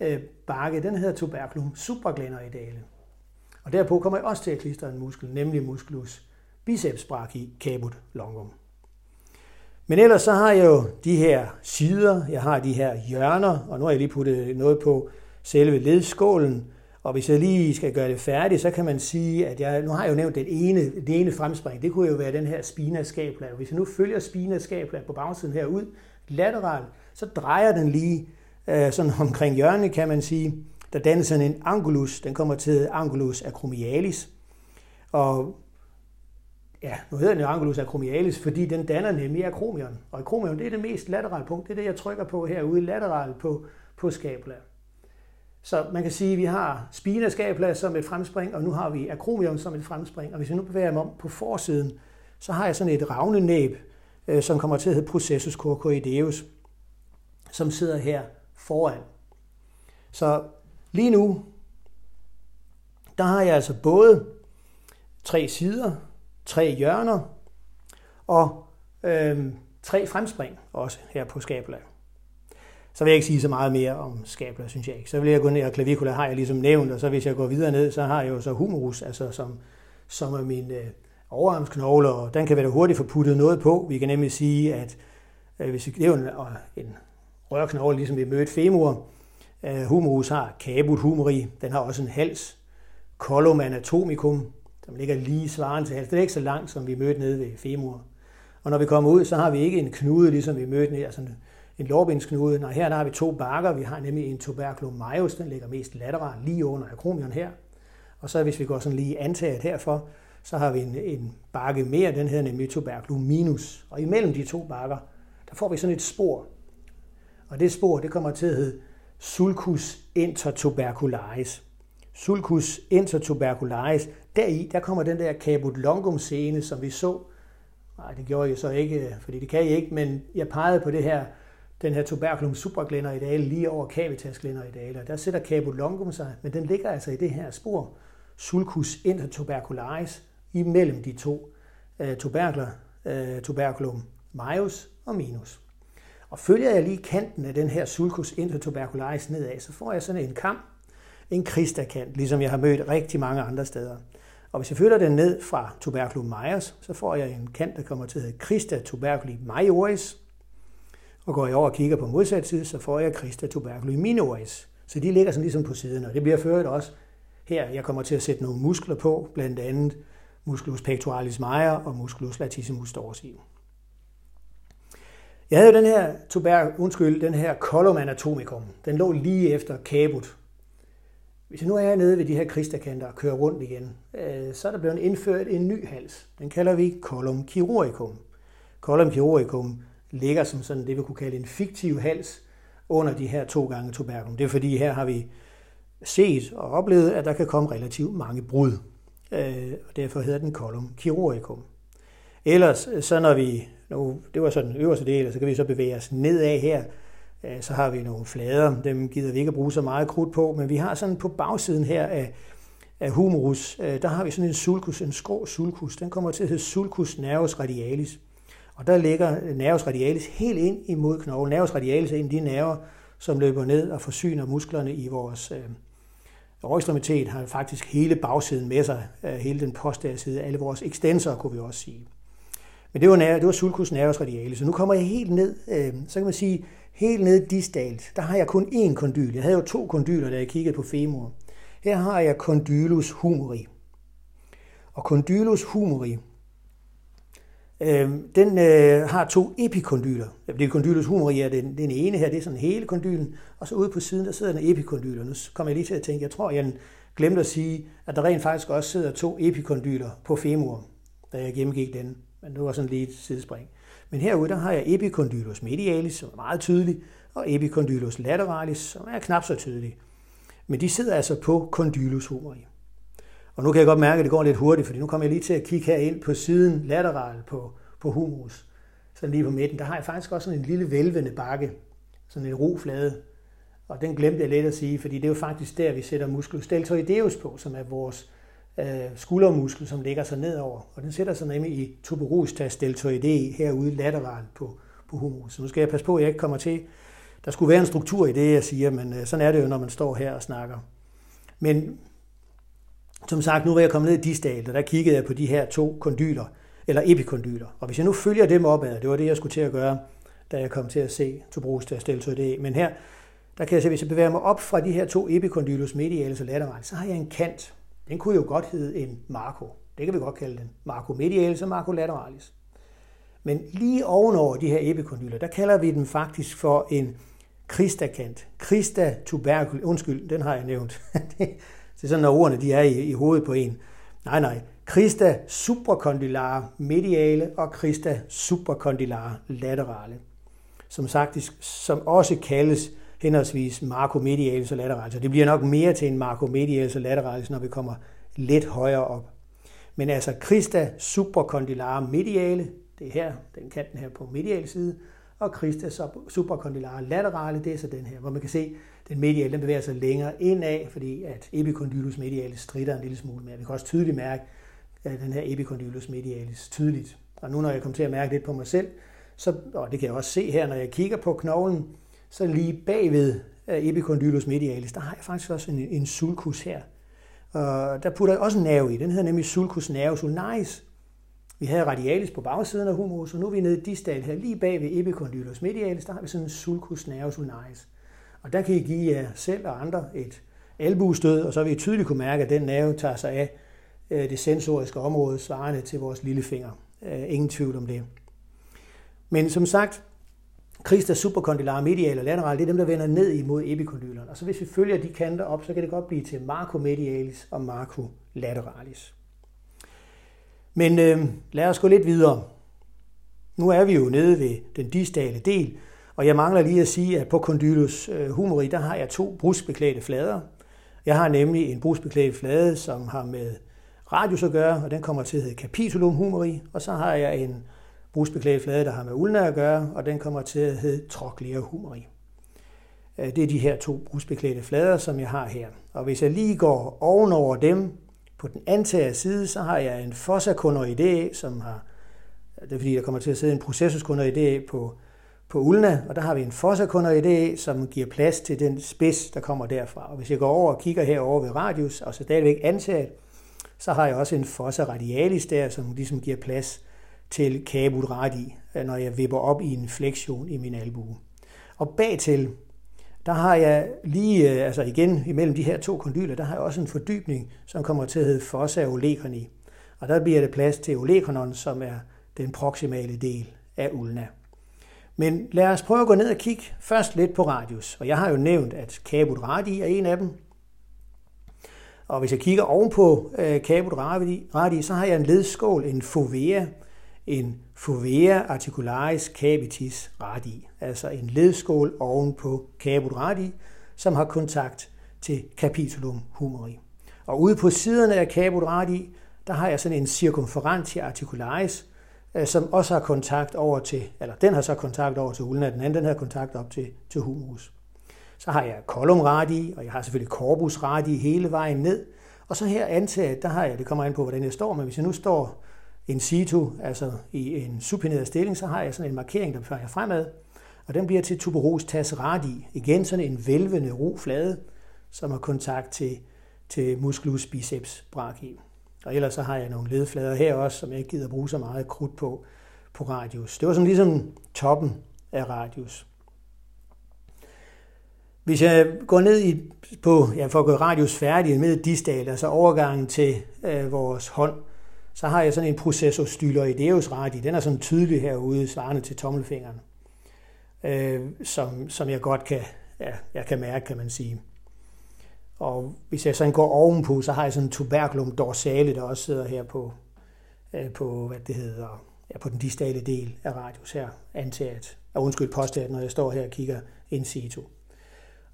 øh, bakke, den hedder tuberculum supraglenoidale. Og derpå kommer jeg også til at klistre en muskel, nemlig musculus biceps brachii caput longum. Men ellers så har jeg jo de her sider, jeg har de her hjørner, og nu har jeg lige puttet noget på selve ledskålen. Og hvis jeg lige skal gøre det færdigt, så kan man sige, at jeg, nu har jeg jo nævnt den ene, det ene fremspring, det kunne jo være den her spina scapula. Hvis jeg nu følger spina scapula på bagsiden her ud, lateralt, så drejer den lige øh, sådan omkring hjørnet, kan man sige. Der dannes sådan en angulus, den kommer til angulus acromialis. Og ja, nu hedder den jo angulus acromialis, fordi den danner nemlig akromion. Og akromion, det er det mest laterale punkt. Det er det, jeg trykker på herude lateralt på, på scapula. Så man kan sige, at vi har spina scapula som et fremspring, og nu har vi akromion som et fremspring. Og hvis vi nu bevæger mig om på forsiden, så har jeg sådan et ravne næb, øh, som kommer til at hedde processus coracoideus, som sidder her foran. Så lige nu, der har jeg altså både tre sider, tre hjørner og øh, tre fremspring også her på skabla. Så vil jeg ikke sige så meget mere om skabla, synes jeg ikke. Så vil jeg gå ned, og klavikula har jeg ligesom nævnt, og så hvis jeg går videre ned, så har jeg jo så humerus, altså som, som er min øh, overarmsknogle, og den kan være hurtigt få puttet noget på. Vi kan nemlig sige, at øh, hvis det er jo en, en rørknogle, ligesom vi mødte femur. Øh, humerus har caput humeri, den har også en hals. Colum anatomicum, som ligger lige svarende til halsen. Det er ikke så langt, som vi mødte nede ved femur. Og når vi kommer ud, så har vi ikke en knude, ligesom vi mødte nede, altså en lårbindsknude. Nej, her der har vi to bakker. Vi har nemlig en tuberculum majus, den ligger mest lateralt lige under akromion her. Og så hvis vi går sådan lige antaget herfor, så har vi en, en bakke mere, den hedder nemlig tuberculum minus. Og imellem de to bakker, der får vi sådan et spor. Og det spor, det kommer til at hedde sulcus intertubercularis. Sulcus intertubercularis, deri, der kommer den der caput longum scene, som vi så. Nej, det gjorde jeg så ikke, øh, fordi det kan jeg ikke, men jeg pegede på det her, den her tuberculum supraglenoidale lige over cavitas glenoidale. Der sætter caput longum sig, men den ligger altså i det her spor, sulcus intertubercularis, imellem de to øh, uh, tuberkler, uh, øh, tuberculum majus og minus. Og følger jeg lige kanten af den her sulcus intertubercularis nedad, så får jeg sådan en kam, en kristakant, ligesom jeg har mødt rigtig mange andre steder. Og hvis jeg følger den ned fra tuberculum majus, så får jeg en kant, der kommer til at hedde Christa tuberculi majoris. Og går jeg over og kigger på modsat side, så får jeg Christa tuberculi minoris. Så de ligger sådan ligesom på siden, og det bliver ført også her. Jeg kommer til at sætte nogle muskler på, blandt andet musculus pectoralis major og musculus latissimus dorsi. Jeg havde den her tuber, undskyld, den her column anatomicum. Den lå lige efter kabut. Hvis jeg nu er nede ved de her kristakanter og kører rundt igen, øh, så er der blevet indført en ny hals. Den kalder vi column chirurgicum. Column chirurgicum ligger som sådan det, vi kunne kalde en fiktiv hals under de her to gange tuberkum. Det er fordi, her har vi set og oplevet, at der kan komme relativt mange brud. Øh, og derfor hedder den column chirurgicum. Ellers, øh, så når vi nu, det var så den øverste del, og så kan vi så bevæge os nedad her. Øh, så har vi nogle flader, dem gider vi ikke at bruge så meget krudt på, men vi har sådan på bagsiden her af, af humerus, øh, der har vi sådan en sulcus, en skrå sulcus. Den kommer til at hedde sulcus nervus radialis. Og der ligger nervus radialis helt ind imod knoglen. Nervus radialis er en af de nerver, som løber ned og forsyner musklerne i vores øh, overekstremitet, har faktisk hele bagsiden med sig, øh, hele den postære side, alle vores ekstensorer, kunne vi også sige. Men det var, det var sulcus nervus radialis. Så nu kommer jeg helt ned, øh, så kan man sige, helt ned distalt. Der har jeg kun én kondyl. Jeg havde jo to kondyler, da jeg kiggede på femur. Her har jeg condylus humeri. Og condylus humeri, øh, den øh, har to epikondyler. Det er condylus humeri er den, den ene her, det er sådan hele kondylen, og så ude på siden, der sidder en epikondyl. nu kommer jeg lige til at tænke, jeg tror, jeg glemte at sige, at der rent faktisk også sidder to epikondyler på femur, da jeg gennemgik den men det var sådan lige et sidespring. Men herude der har jeg epicondylus medialis, som er meget tydelig, og epicondylus lateralis, som er knap så tydelig. Men de sidder altså på condylus humeri. Og nu kan jeg godt mærke, at det går lidt hurtigt, fordi nu kommer jeg lige til at kigge her ind på siden lateral på, på humerus. Så lige på midten, der har jeg faktisk også sådan en lille vælvende bakke, sådan en roflade. Og den glemte jeg lidt at sige, fordi det er jo faktisk der, vi sætter musculus deltoideus på, som er vores øh, skuldermuskel, som ligger sig nedover. Og den sætter sig nemlig i tuberostas deltoidei herude lateralt på, på humerus. Så nu skal jeg passe på, at jeg ikke kommer til... Der skulle være en struktur i det, jeg siger, men øh, sådan er det jo, når man står her og snakker. Men som sagt, nu var jeg kommet ned i distal, og der kiggede jeg på de her to kondyler, eller epikondyler. Og hvis jeg nu følger dem opad, det var det, jeg skulle til at gøre, da jeg kom til at se tuberostas deltoidei. Men her, der kan jeg se, hvis jeg bevæger mig op fra de her to epikondylus medialis og lateralis, så har jeg en kant. Den kunne jo godt hedde en marco. Det kan vi godt kalde den. Marco medialis og marco lateralis. Men lige ovenover de her epikondyler, der kalder vi den faktisk for en kristakant. Krista tuberkul. tubercul, undskyld, den har jeg nævnt. det er sådan, når ordene de er i, i hovedet på en. Nej, nej. Krista supracondylare mediale og Krista supracondylare laterale. Som sagt, som også kaldes henholdsvis marcomedialis og lateralis. Og det bliver nok mere til en marcomedialis og lateralis, når vi kommer lidt højere op. Men altså Christa supracondylare mediale, det er her, den kanten her på medial side, og Christa supracondylare laterale, det er så den her, hvor man kan se, at den mediale den bevæger sig længere indad, fordi at epicondylus medialis strider en lille smule mere. Vi kan også tydeligt mærke at den her epicondylus medialis tydeligt. Og nu når jeg kommer til at mærke lidt på mig selv, så, og det kan jeg også se her, når jeg kigger på knoglen, så lige bagved øh, epicondylus medialis, der har jeg faktisk også en, en sulcus her. Og der putter jeg også en nerve i. Den hedder nemlig sulcus nervus ulnaris. Vi havde radialis på bagsiden af humerus, og nu er vi nede i distal her, lige bag ved epicondylus medialis, der har vi sådan en sulcus nervus ulnaris. Og der kan I give jer selv og andre et albuestød, og så vil I tydeligt kunne mærke, at den nerve tager sig af øh, det sensoriske område, svarende til vores lillefinger. Øh, ingen tvivl om det. Men som sagt, Christa supercondylare medial og lateral, det er dem, der vender ned imod epikondyleren. Og så hvis vi følger de kanter op, så kan det godt blive til marcomedialis og marcolateralis. Men øh, lad os gå lidt videre. Nu er vi jo nede ved den distale del, og jeg mangler lige at sige, at på condylus humeri, humori, der har jeg to brusbeklædte flader. Jeg har nemlig en brusbeklædt flade, som har med radius at gøre, og den kommer til at hedde capitulum humori, og så har jeg en brusbeklædt flade, der har med ulna at gøre, og den kommer til at hedde trochlea humeri. Øh, det er de her to brusbeklædte flader, som jeg har her. Og hvis jeg lige går ovenover dem, på den antager side, så har jeg en fossa som har, det er fordi, der kommer til at sidde en processus på, på ulna, og der har vi en fossa som giver plads til den spids, der kommer derfra. Og hvis jeg går over og kigger herover ved radius, og så stadigvæk antaget, så har jeg også en fossa radialis der, som ligesom giver plads til cabut radi, øh, når jeg vipper op i en flektion i min albue. Og bagtil, der har jeg lige, øh, altså igen imellem de her to kondyler, der har jeg også en fordybning, som kommer til at hedde fossa olecrani. Og der bliver det plads til olecranon, som er den proximale del af ulna. Men lad os prøve at gå ned og kigge først lidt på radius. Og jeg har jo nævnt, at cabut radii er en af dem. Og hvis jeg kigger ovenpå øh, cabut så har jeg en ledskål, en fovea, en fovea articularis capitis radii, altså en ledskål oven på caput radii, som har kontakt til capitulum humeri. Og ude på siderne af caput radii, der har jeg sådan en circumferentia articularis, øh, som også har kontakt over til, eller den har så kontakt over til ulna, den anden den har kontakt op til, til humerus. Så har jeg column radii, og jeg har selvfølgelig corpus radii hele vejen ned. Og så her antaget, der har jeg, det kommer an på, hvordan jeg står, men hvis jeg nu står in situ, altså i en supineret stilling, så har jeg sådan en markering, der fører fremad, og den bliver til tuberos tas. Igen sådan en velvende ro flade, som har kontakt til, til musculus biceps brachii. Og ellers så har jeg nogle ledflader her også, som jeg ikke gider bruge så meget krudt på, på radius. Det var sådan ligesom toppen af radius. Hvis jeg går ned i, på, ja, for at gøre radius færdig med distal, altså overgangen til øh, vores hånd, så har jeg sådan en processor styloideus radi. Den er sådan tydelig herude, svarende til tommelfingeren, øh, som, som jeg godt kan, ja, jeg kan mærke, kan man sige. Og hvis jeg sådan går ovenpå, så har jeg sådan en tuberculum dorsale, der også sidder her på, øh, på hvad det hedder, ja, på den distale del af radius her, antaget, og undskyld påstået, når jeg står her og kigger in situ.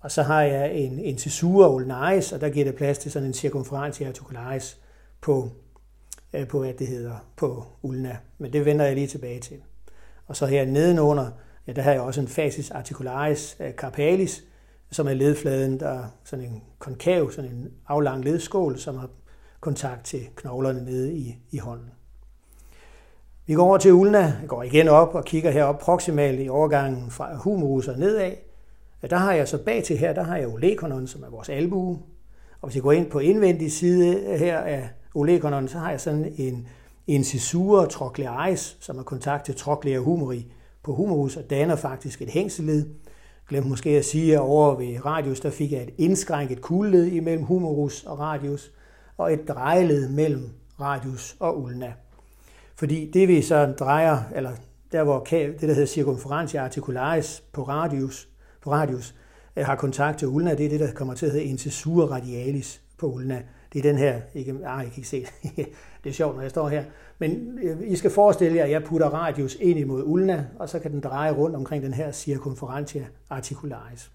Og så har jeg en incisura ulnaris, og der giver det plads til sådan en circumferentia articularis på Øh, på, hvad det hedder, på ulna. Men det vender jeg lige tilbage til. Og så her nedenunder, ja, der har jeg også en fasis articularis øh, carpalis, som er ledfladen, der er sådan en konkav, sådan en aflang ledskål, som har kontakt til knoglerne nede i, i hånden. Vi går over til ulna, går igen op og kigger herop proximalt i overgangen fra humerus og nedad. Der har jeg så bag til her, der har jeg olekonon, som er vores albue. Og hvis jeg går ind på indvendig side her af olekonon, så har jeg sådan en incisura trochlearis, som er kontakt til trochlea humeri på humerus og danner faktisk et hængselled. Glemte måske at sige, at over ved radius, der fik jeg et indskrænket kugleled imellem humerus og radius, og et drejeled mellem radius og ulna. Fordi det vi så drejer, eller der hvor det der hedder circumferentia articularis på radius, på radius øh, har kontakt til ulna, det er det, der kommer til at hedde incisura radialis på ulna. Det er den her, ikke, ah, I kan ikke se det. det er sjovt, når jeg står her. Men øh, I skal forestille jer, at jeg putter radius ind imod ulna, og så kan den dreje rundt omkring den her circumferentia articularis.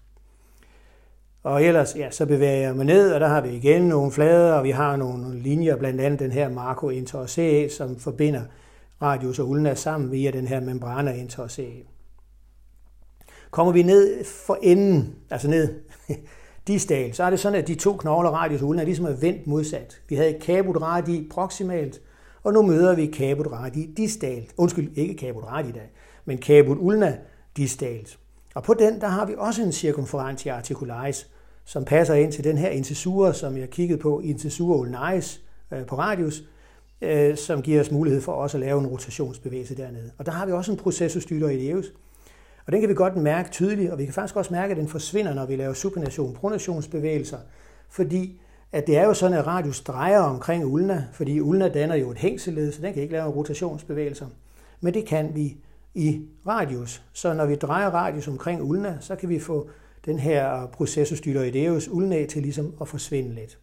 Og ellers, ja, så bevæger jeg mig ned, og der har vi igen nogle flader, og vi har nogle linjer, blandt andet den her Marco interosseae, som forbinder radius og ulna sammen via den her membrana interosseae. Kommer vi ned for enden, altså ned distal, så er det sådan, at de to knogleradius og ulna, ligesom er vendt modsat. Vi havde caput radii proximalt, og nu møder vi caput radii distalt. Undskyld, ikke caput radii da, men caput ulna distalt. Og på den, der har vi også en circumferentia articularis, som passer ind til den her incisura, som jeg kiggede på, incisura ulnaris øh, på radius, øh, som giver os mulighed for også at lave en rotationsbevægelse dernede. Og der har vi også en processus styloideus, og den kan vi godt mærke tydeligt, og vi kan faktisk også mærke, at den forsvinder, når vi laver supination pronationsbevægelser, fordi at det er jo sådan, at radius drejer omkring ulna, fordi ulna danner jo et hængseled, så den kan ikke lave rotationsbevægelser. Men det kan vi i radius. Så når vi drejer radius omkring ulna, så kan vi få den her processus styloideus ulna til ligesom at forsvinde lidt.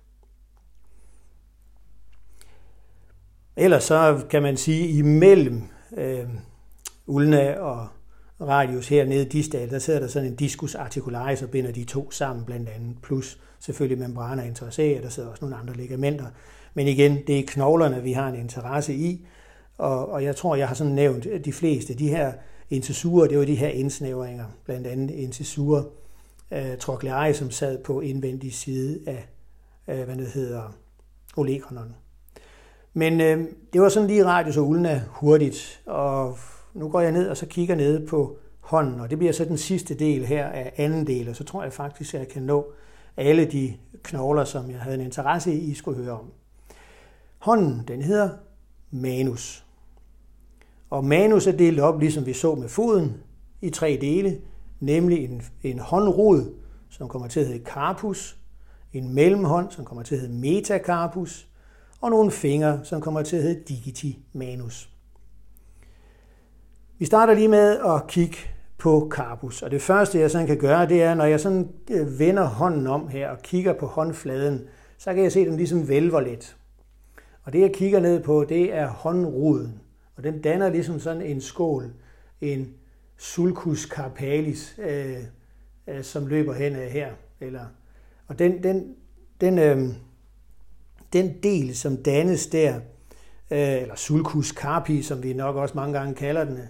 Ellers så kan man sige, imellem øh, ulna og radius hernede distal, der sidder der sådan en discus articularis og binder de to sammen blandt andet, plus selvfølgelig membraner interosseae, der sidder også nogle andre ligamenter. Men igen, det er knoglerne, vi har en interesse i, og, og jeg tror, jeg har sådan nævnt de fleste. De her incisurer, det var de her indsnævringer, blandt andet incisurer uh, øh, trochleae, som sad på indvendig side af, uh, hvad det hedder, olegrenon. Men øh, det var sådan lige radius og ulna hurtigt, og nu går jeg ned og så kigger ned på hånden, og det bliver så den sidste del her af anden del, og så tror jeg faktisk, at jeg kan nå alle de knogler, som jeg havde en interesse i, I skulle høre om. Hånden, den hedder manus. Og manus er delt op, ligesom vi så med foden, i tre dele, nemlig en, en håndrod, som kommer til at hedde carpus, en mellemhånd, som kommer til at hedde metacarpus, og nogle fingre, som kommer til at hedde digiti manus. Vi starter lige med at kigge på carpus, og det første, jeg sådan kan gøre, det er, når jeg sådan øh, vender hånden om her og kigger på håndfladen, så kan jeg se, at den ligesom vælver lidt. Og det, jeg kigger ned på, det er håndroden. Og den danner ligesom sådan en skål, en sulcus carpalis, øh, øh, som løber hen her. Eller, og den, den, den, øh, den del, som dannes der, øh, eller sulcus carpi, som vi nok også mange gange kalder den, øh,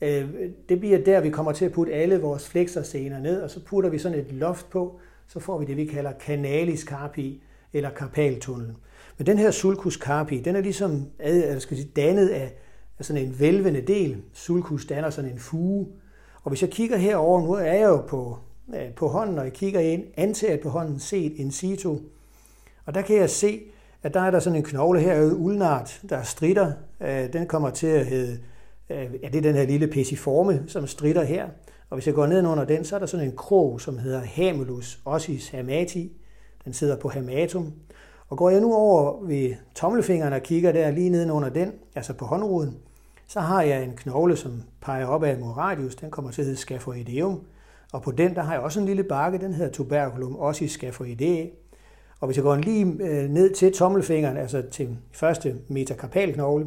Øh, det bliver der, vi kommer til at putte alle vores flexorscener ned, og så putter vi sådan et loft på, så får vi det, vi kalder canalis carpi, eller karpaltunnelen. Men den her sulcus carpi, den er ligesom eller skal sige, dannet af er sådan en vælvende del. Sulcus danner sådan en fuge. Og hvis jeg kigger herover, nu er jeg jo på, øh, på hånden, og jeg kigger ind, antaget på hånden set in situ. Og der kan jeg se, at der er der sådan en knogle her, ulnart, der strider. Øh, den kommer til at hedde, Øh, ja, det er den her lille pessiforme, som strider her. Og hvis jeg går ned under den, så er der sådan en krog, som hedder Hamulus ossis hamati. Den sidder på hamatum. Og går jeg nu over ved tommelfingeren og kigger der lige nedenunder den, altså på håndroden, så har jeg en knogle, som peger opad mod radius. Den kommer til at hedde scaphoideum. Og på den, der har jeg også en lille bakke, den hedder tuberculum ossis scaphoidea. Og hvis jeg går lige øh, ned til tommelfingeren, altså til første metakarpalknogle,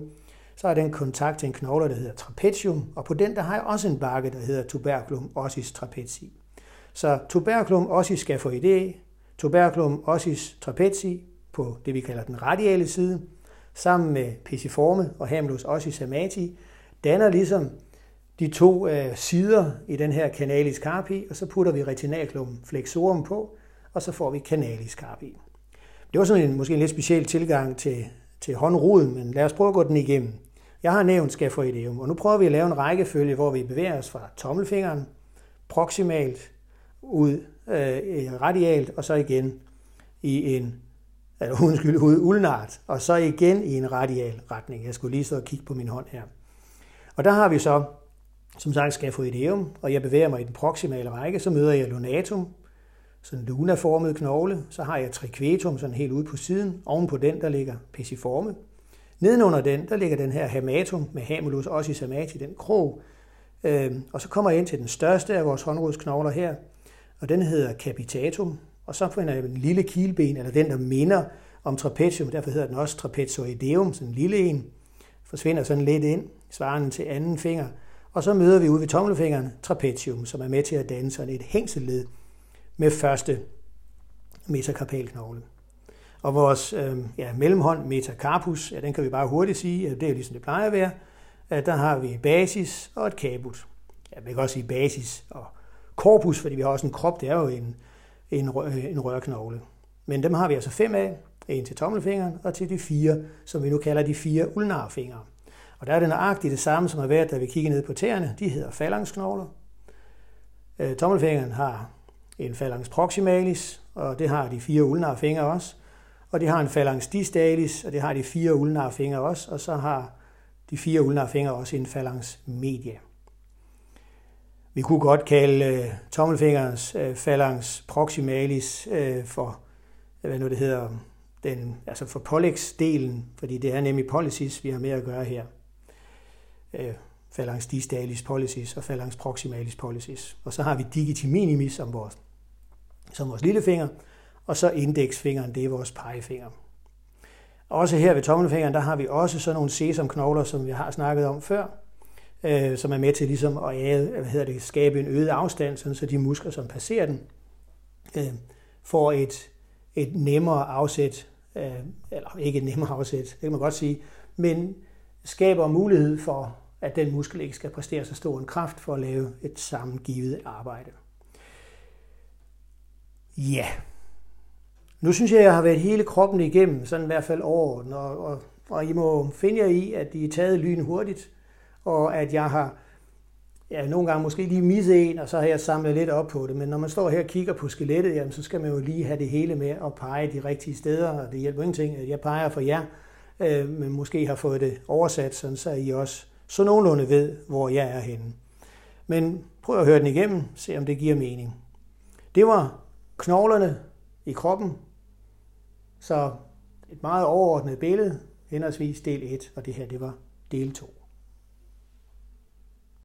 så er den kontakt til en knogle, der hedder trapezium, og på den der har jeg også en bakke, der hedder tuberculum ossis trapezi. Så tuberculum ossis scaphoidea, tuberculum ossis trapezi på det, vi kalder den radiale side, sammen med pisiforme og hamulus ossis amati, danner ligesom de to øh, sider i den her canalis carpi, og så putter vi retinaculum flexorum på, og så får vi canalis carpi. Det var sådan en, måske en lidt speciel tilgang til, til håndroden, men lad os prøve at gå den igennem. Jeg har nævnt skaffoideum, og nu prøver vi at lave en rækkefølge, hvor vi bevæger os fra tommelfingeren, proximalt, ud øh, radialt, og så igen i en, eller undskyld, ud ulnart, og så igen i en radial retning. Jeg skulle lige så kigge på min hånd her. Og der har vi så, som sagt, skaffoideum, og jeg bevæger mig i den proximale række, så møder jeg lunatum, sådan en lunaformet knogle, så har jeg triquetum sådan helt ude på siden, oven på den, der ligger pessiforme. Nedenunder den, der ligger den her hamatum med hamulus også i samati, den krog. Øhm, og så kommer jeg ind til den største af vores håndrodsknogler her, og den hedder capitatum. Og så finder jeg en lille kilben, eller den, der minder om trapezium, derfor hedder den også trapezoideum, sådan en lille en. Forsvinder sådan lidt ind, svarende til anden finger. Og så møder vi ude ved tommelfingeren trapezium, som er med til at danne sådan et hængselled med første metakarpalknogle. Og vores øh, ja, mellemhånd, metacarpus, ja, den kan vi bare hurtigt sige, at det er jo ligesom det plejer at være. At der har vi basis og et caput. Ja, man kan også sige basis og corpus, fordi vi har også en krop, det er jo en, en, øh, en rørknogle. Men dem har vi altså fem af, en til tommelfingeren og til de fire, som vi nu kalder de fire ulnarfingre. Og der er det nøjagtigt det samme, som har været, da vi kigger ned på tæerne. De hedder falangsknogler. Øh, tommelfingeren har en phalanx proximalis, og det har de fire ulnarfingre også. Og de har en phalanx distalis, og det har de fire ulnare fingre også. Og så har de fire ulnare fingre også en phalanx media. Vi kunne godt kalde øh, tommelfingerens øh, phalanx proximalis øh, for, hvad nu det hedder, den, altså for pollex-delen, fordi det er nemlig policies, vi har med at gøre her. Øh, phalanx distalis policies og phalanx proximalis policies. Og så har vi digiti minimis som vores som vores lillefinger, og så indeksfingeren, det er vores pegefinger. Også her ved tommelfingeren, der har vi også sådan nogle sesamknogler, som vi har snakket om før, øh, som er med til ligesom at æde, hvad hedder det, skabe en øget afstand, sådan så de muskler, som passerer den, øh, får et, et nemmere afsæt, øh, eller ikke et nemmere afsæt, det kan man godt sige, men skaber mulighed for, at den muskel ikke skal præstere så stor en kraft for at lave et sammengivet arbejde. Ja. Nu synes jeg, jeg har været hele kroppen igennem, sådan i hvert fald overordnet, og, og, og I må finde jer i, at I er taget lyn hurtigt, og at jeg har ja, nogle gange måske lige misset en, og så har jeg samlet lidt op på det. Men når man står her og kigger på skelettet, jamen, så skal man jo lige have det hele med at pege de rigtige steder, og det hjælper ingenting, at jeg peger for jer, øh, men måske har fået det oversat, sådan så I også så nogenlunde ved, hvor jeg er henne. Men prøv at høre den igennem, se om det giver mening. Det var knoglerne i kroppen. Så et meget overordnet billede, henholdsvis del 1, og det her det var del 2.